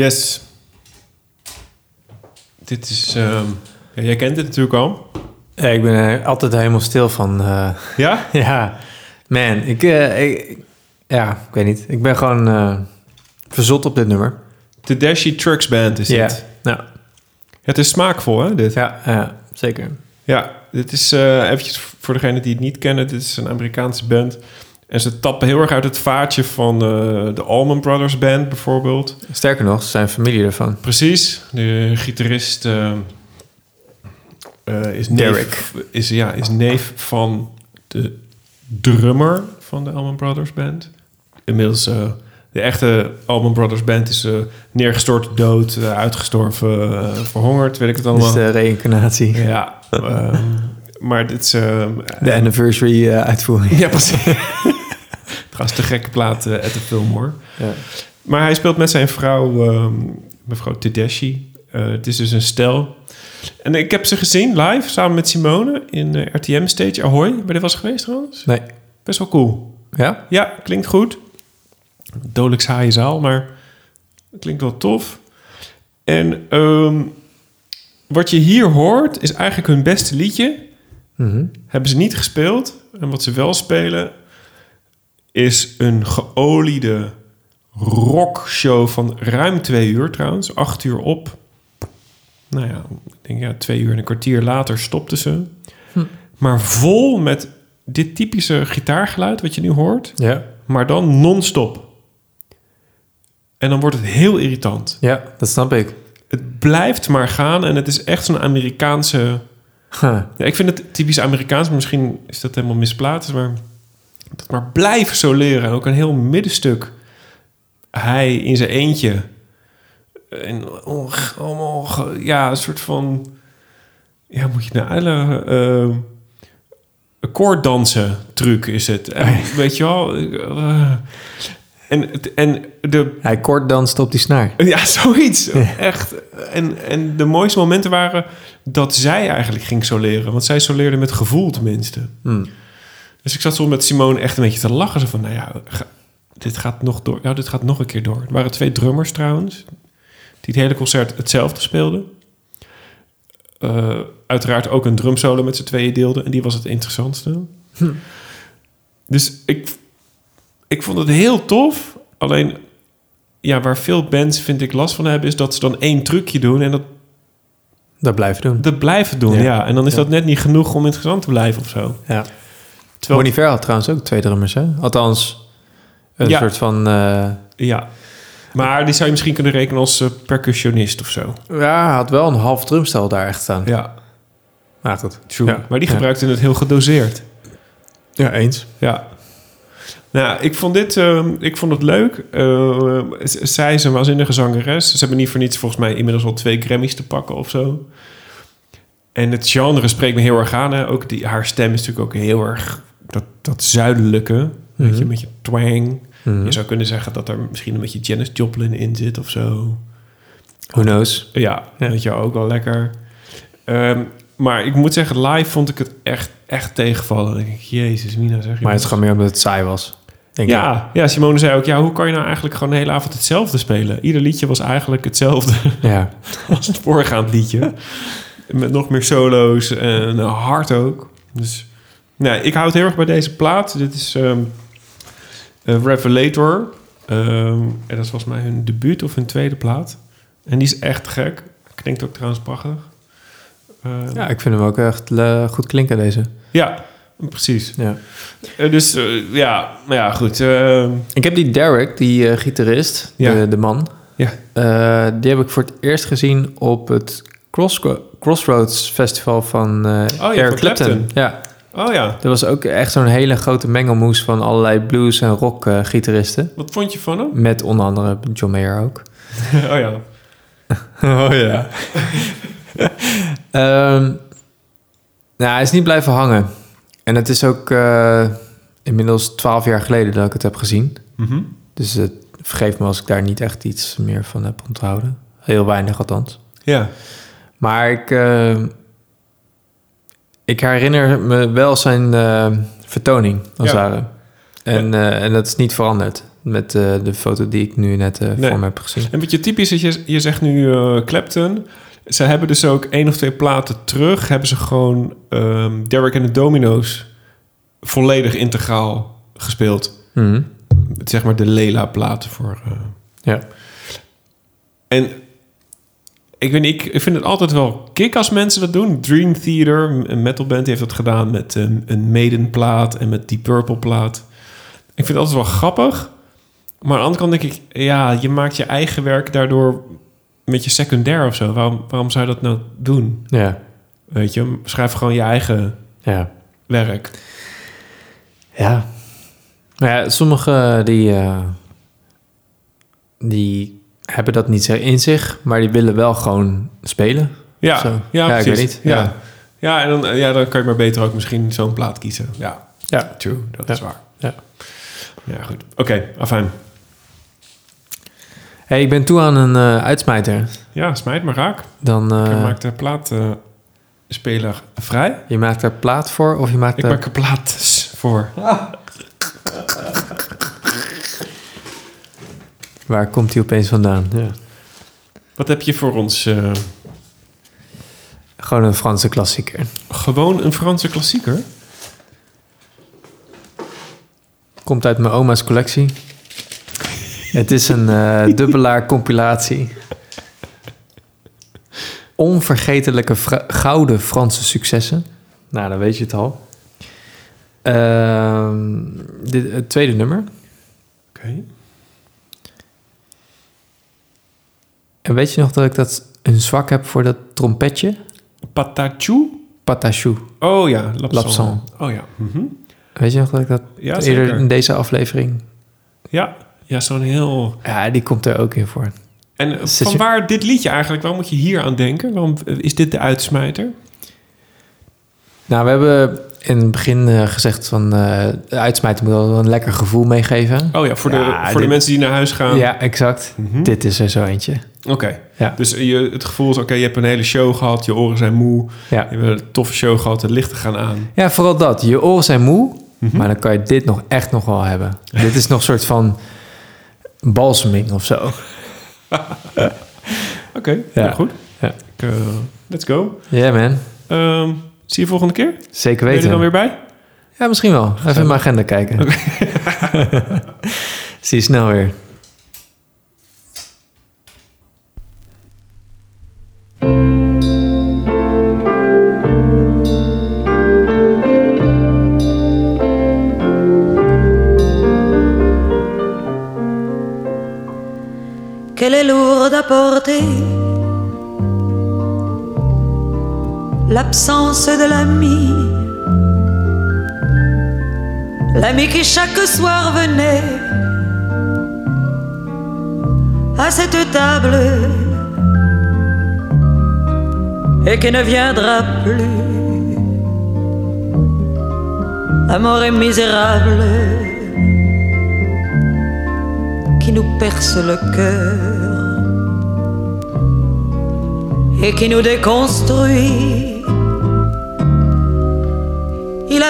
Yes. Dit is... ehm, ja, jij kent het natuurlijk al. Ja, ik ben er altijd helemaal stil van. eh, Ja? ja. Man, ik, eh, ik- Ja, ik weet niet. Ik ben gewoon eh, verzot op dit nummer. De Dashi Trucks Band is Ja. dit. Ja. Het is smaakvol, hè, dit? Ja, ja zeker. Ja, dit is eventjes voor degenen die het niet kennen. Dit is een Amerikaanse band. En ze tappen heel erg uit het vaatje van eh, de Allman Brothers Band bijvoorbeeld. Sterker nog, ze zijn familie ervan. Precies. De gitarist eh, eh, is, neef, Derek. Is, ja, is neef van de drummer van de Allman Brothers Band. Inmiddels de echte Allman Brothers Band is neergestort, dood, uitgestorven, verhongerd, weet ik het Dus allemaal. de reïncarnatie. Ja, ehm, maar dit is... ehm, De anniversary uitvoering. ja, precies. Trouwens, de gekke plaat at the Fillmore. Ja. Maar hij speelt met zijn vrouw, ehm, mevrouw Tedeschi. Eh, het is dus een stel. En ik heb ze gezien live, samen met Simone, in eh, RTM Stage Ahoy. Ben je was geweest trouwens? Nee. Best wel cool. Ja? Ja, klinkt goed. Dodelijk saaie zaal, maar het klinkt wel tof. En ehm, wat je hier hoort, is eigenlijk hun beste liedje. Mhm. Hebben ze niet gespeeld. En wat ze wel spelen, is een geoliede rockshow van ruim twee uur trouwens. Acht uur op. Nou ja, ik denk ja, twee uur en een kwartier later stopten ze. Hm. Maar vol met dit typische gitaargeluid wat je nu hoort. Ja. Maar dan non-stop. En dan wordt het heel irritant. Ja, dat snap ik. Het blijft maar gaan en het is echt zo'n Amerikaanse... Huh. Ja, ik vind het typisch Amerikaans, maar misschien is dat helemaal misplaatst. Maar dat maar blijven zo leren. En ook een heel middenstuk. Hij in zijn eentje. En oh, ja, een soort van... Ja, moet je nou eigenlijk... eh koorddansen truc is het. En, weet je wel? eh, en, en de Hij kort danst op die snaar. ja, zoiets. Echt. En, en de mooiste momenten waren dat zij eigenlijk ging soleren. Want zij soleerde met gevoel tenminste. Hmm. Dus ik zat zo met Simone echt een beetje te lachen. Zo van, nou ja, dit gaat nog door. Ja, dit gaat nog een keer door. Er waren twee drummers trouwens. Die het hele concert hetzelfde speelden. Eh, uiteraard ook een drumsolo met z'n tweeën deelden. En die was het interessantste. Hm. Dus ik, ik vond het heel tof. Alleen, ja, waar veel bands vind ik last van hebben... is dat ze dan één trucje doen en dat, Dat blijven doen. dat blijven doen. Ja. Ja. En dan is Ja. dat net niet genoeg om interessant te blijven of zo. Ja. Terwijl- Bon Iver had trouwens ook twee drummers, hè? Althans, een Ja. soort van... eh, Ja. Maar die zou je misschien kunnen rekenen als eh, percussionist of zo. ja, hij had wel een half drumstel daar echt staan. Ja, Maar goed. true. Ja. Maar die Ja. gebruikte het heel gedoseerd. Ja, eens. Ja. Nou, ik vond dit, eh, ik vond het leuk. Z- zij is een waanzinnige zangeres. Ze hebben niet voor niets volgens mij inmiddels al twee Grammys te pakken of zo. En het genre spreekt me heel erg aan. Hè. Ook die, haar stem is natuurlijk ook heel erg dat, dat zuidelijke. Weet je, Mhm. met je twang. Mhm. Je zou kunnen zeggen dat er misschien een beetje Janis Joplin in zit of zo. Who knows? Ja, Ja. weet je ook wel lekker. Ehm, maar ik moet zeggen, live vond ik het echt, echt tegenvallen. Dan denk ik, jezus, Mina, zeg je Maar het is gewoon meer omdat het saai was. Denk ik. Ja, ja, Simone zei ook, ja, hoe kan je nou eigenlijk gewoon de hele avond hetzelfde spelen? Ieder liedje was eigenlijk hetzelfde Ja. als het voorgaand liedje. Met nog meer solo's en hard ook. Dus nee, ik houd heel erg bij deze plaat. Dit is eh, Revelator. Ehm, en dat is volgens mij hun debuut of hun tweede plaat. En die is echt gek. Klinkt ook trouwens prachtig. Ehm, Ja, ik vind hem ook echt eh, goed klinken, deze. ja, precies. Ja. Eh, dus ja, maar ja, goed. Ik heb die Derek, die gitarist, Ja. de, de man... ja. die heb ik voor het eerst gezien op het Cross Crossroads Festival van eh Oh ja, Eric van Clapton. Clapton. Ja, Oh ja, er was ook echt zo'n hele grote mengelmoes van allerlei blues- en rock-gitaristen. wat vond je van hem? Met onder andere John Mayer ook. oh ja. Oh ja. Ehm, nou, hij is niet blijven hangen. En het is ook eh, inmiddels twaalf jaar geleden dat ik het heb gezien. Mhm. Dus het vergeef me als ik daar niet echt iets meer van heb onthouden. Heel weinig althans. Ja. Maar ik, eh, ik herinner me wel zijn eh, vertoning, als Ja. ware. En, eh, en dat is niet veranderd met eh, de foto die ik nu net Nee. voor me heb gezien. En wat je typisch is, je, je zegt nu Clapton. ze hebben dus ook één of twee platen terug... hebben ze gewoon ehm Derek en de Domino's volledig integraal gespeeld. Mhm. Zeg maar de Lela-platen voor... Ja. En ik weet niet, ik, ik vind het altijd wel kick als mensen dat doen. Dream Theater, een metalband, die heeft dat gedaan met een, een Maiden-plaat en met die Purple-plaat. Ik vind het altijd wel grappig. Maar aan de andere kant denk ik, ja, je maakt je eigen werk daardoor met je secundair of zo. Waarom, waarom zou je dat nou doen? Ja. Weet je, schrijf gewoon je eigen Ja. werk. Ja. Maar ja, sommigen die, eh, die hebben dat niet in zich, maar die willen wel gewoon spelen. Ja, Zo. ja, ja ik precies. weet niet. Ja. Ja. Ja. en dan, eh, ja, dan kan je maar beter ook misschien zo'n plaat kiezen. Ja, Ja. true, dat Ja. is waar. Ja. Ja, goed. Oké, afijn. Hey, ik ben toe aan een eh, uitsmijter. Ja, smijt maar raak. Dan, eh, Ik maak de plaatspeler vrij. Je maakt er plaat voor of je maakt Ik er... maak er plaat voor. Waar komt die opeens vandaan? Ja. Wat heb je voor ons? eh, Gewoon een Franse klassieker. gewoon een Franse klassieker? Komt uit mijn oma's collectie. Het is een eh, dubbelaar compilatie. Onvergetelijke Fra- gouden Franse successen. Nou, dan weet je het al. Ehm, dit, het tweede nummer. Oké. En weet je nog dat ik dat een zwak heb voor dat trompetje? Patachou? Patachou. Oh ja, Lapsan. Oh ja. Mhm. Weet je nog dat ik dat Ja, eerder zeker. in deze aflevering... Ja, ja zo'n heel... Ja, die komt er ook in voor. En Zit van je- waar dit liedje eigenlijk? Waarom moet je hier aan denken? Waarom eh, is dit de uitsmijter? Nou, we hebben in het begin eh, gezegd van... eh de uitsmijter moet wel een lekker gevoel meegeven. Oh ja, voor, de, Ja, voor de mensen die naar huis gaan. Ja, exact. Mhm. Dit is er zo eentje. Oké. Ja. Dus je, het gevoel is, oké, je hebt een hele show gehad. Je oren zijn moe. Ja. Je hebt een toffe show gehad. De lichten gaan aan. Ja, vooral dat. Je oren zijn moe, Mhm. maar dan kan je dit nog echt nog wel hebben. dit is nog een soort van balseming of zo. Oké, Ja. ja. goed. Ja. Ik, eh, let's go. Ja, man. Ehm, zie je volgende keer? Zeker Ben je er weten. dan weer bij? Ja, misschien wel. Even in mijn agenda kijken. Zie je snel weer. qu'elle est lourde à porter. L'absence de l'ami, l'ami qui chaque soir venait à cette table et qui ne viendra plus. Amour est misérable qui nous perce le cœur et qui nous déconstruit.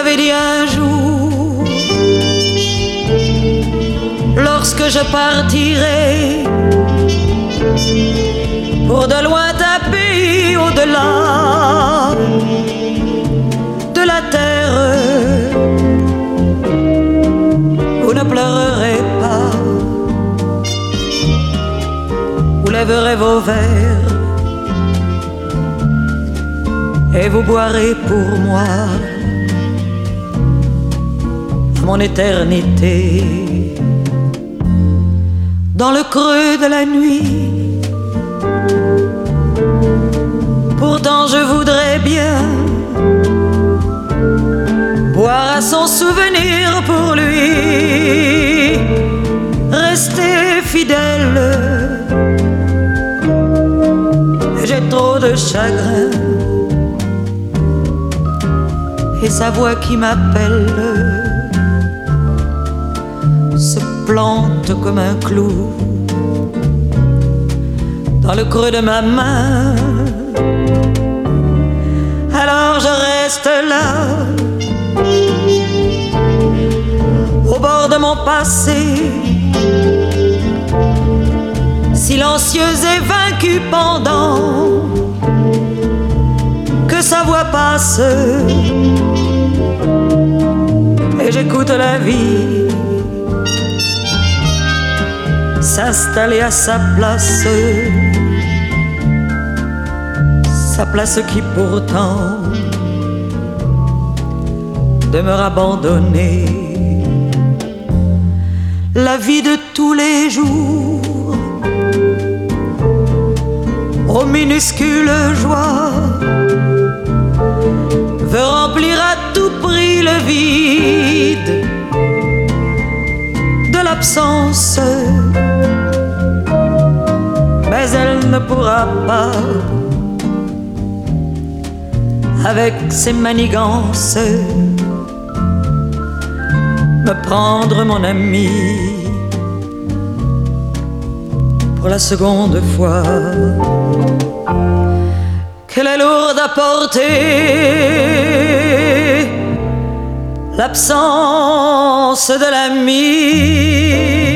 Il avait dit un jour, lorsque je partirai pour de lointains pays au-delà de la terre, vous ne pleurerez pas vous lèverez vos verres et vous boirez pour moi mon éternité. Dans le creux de la nuit, pourtant je voudrais bien boire à son souvenir pour lui, rester fidèle. J'ai trop de chagrin. Et sa voix qui m'appelle plante comme un clou dans le creux de ma main. Alors je reste là au bord de mon passé silencieuse et vaincue pendant que sa voix passe et j'écoute la vie s'installer à sa place, sa place qui pourtant demeure abandonnée. La vie de tous les jours, aux minuscules joies, veut remplir à tout prix le vide de l'absence. Mais elle ne pourra pas, avec ses manigances, me prendre mon ami pour la seconde fois. Qu'elle est lourde à porter, l'absence de l'ami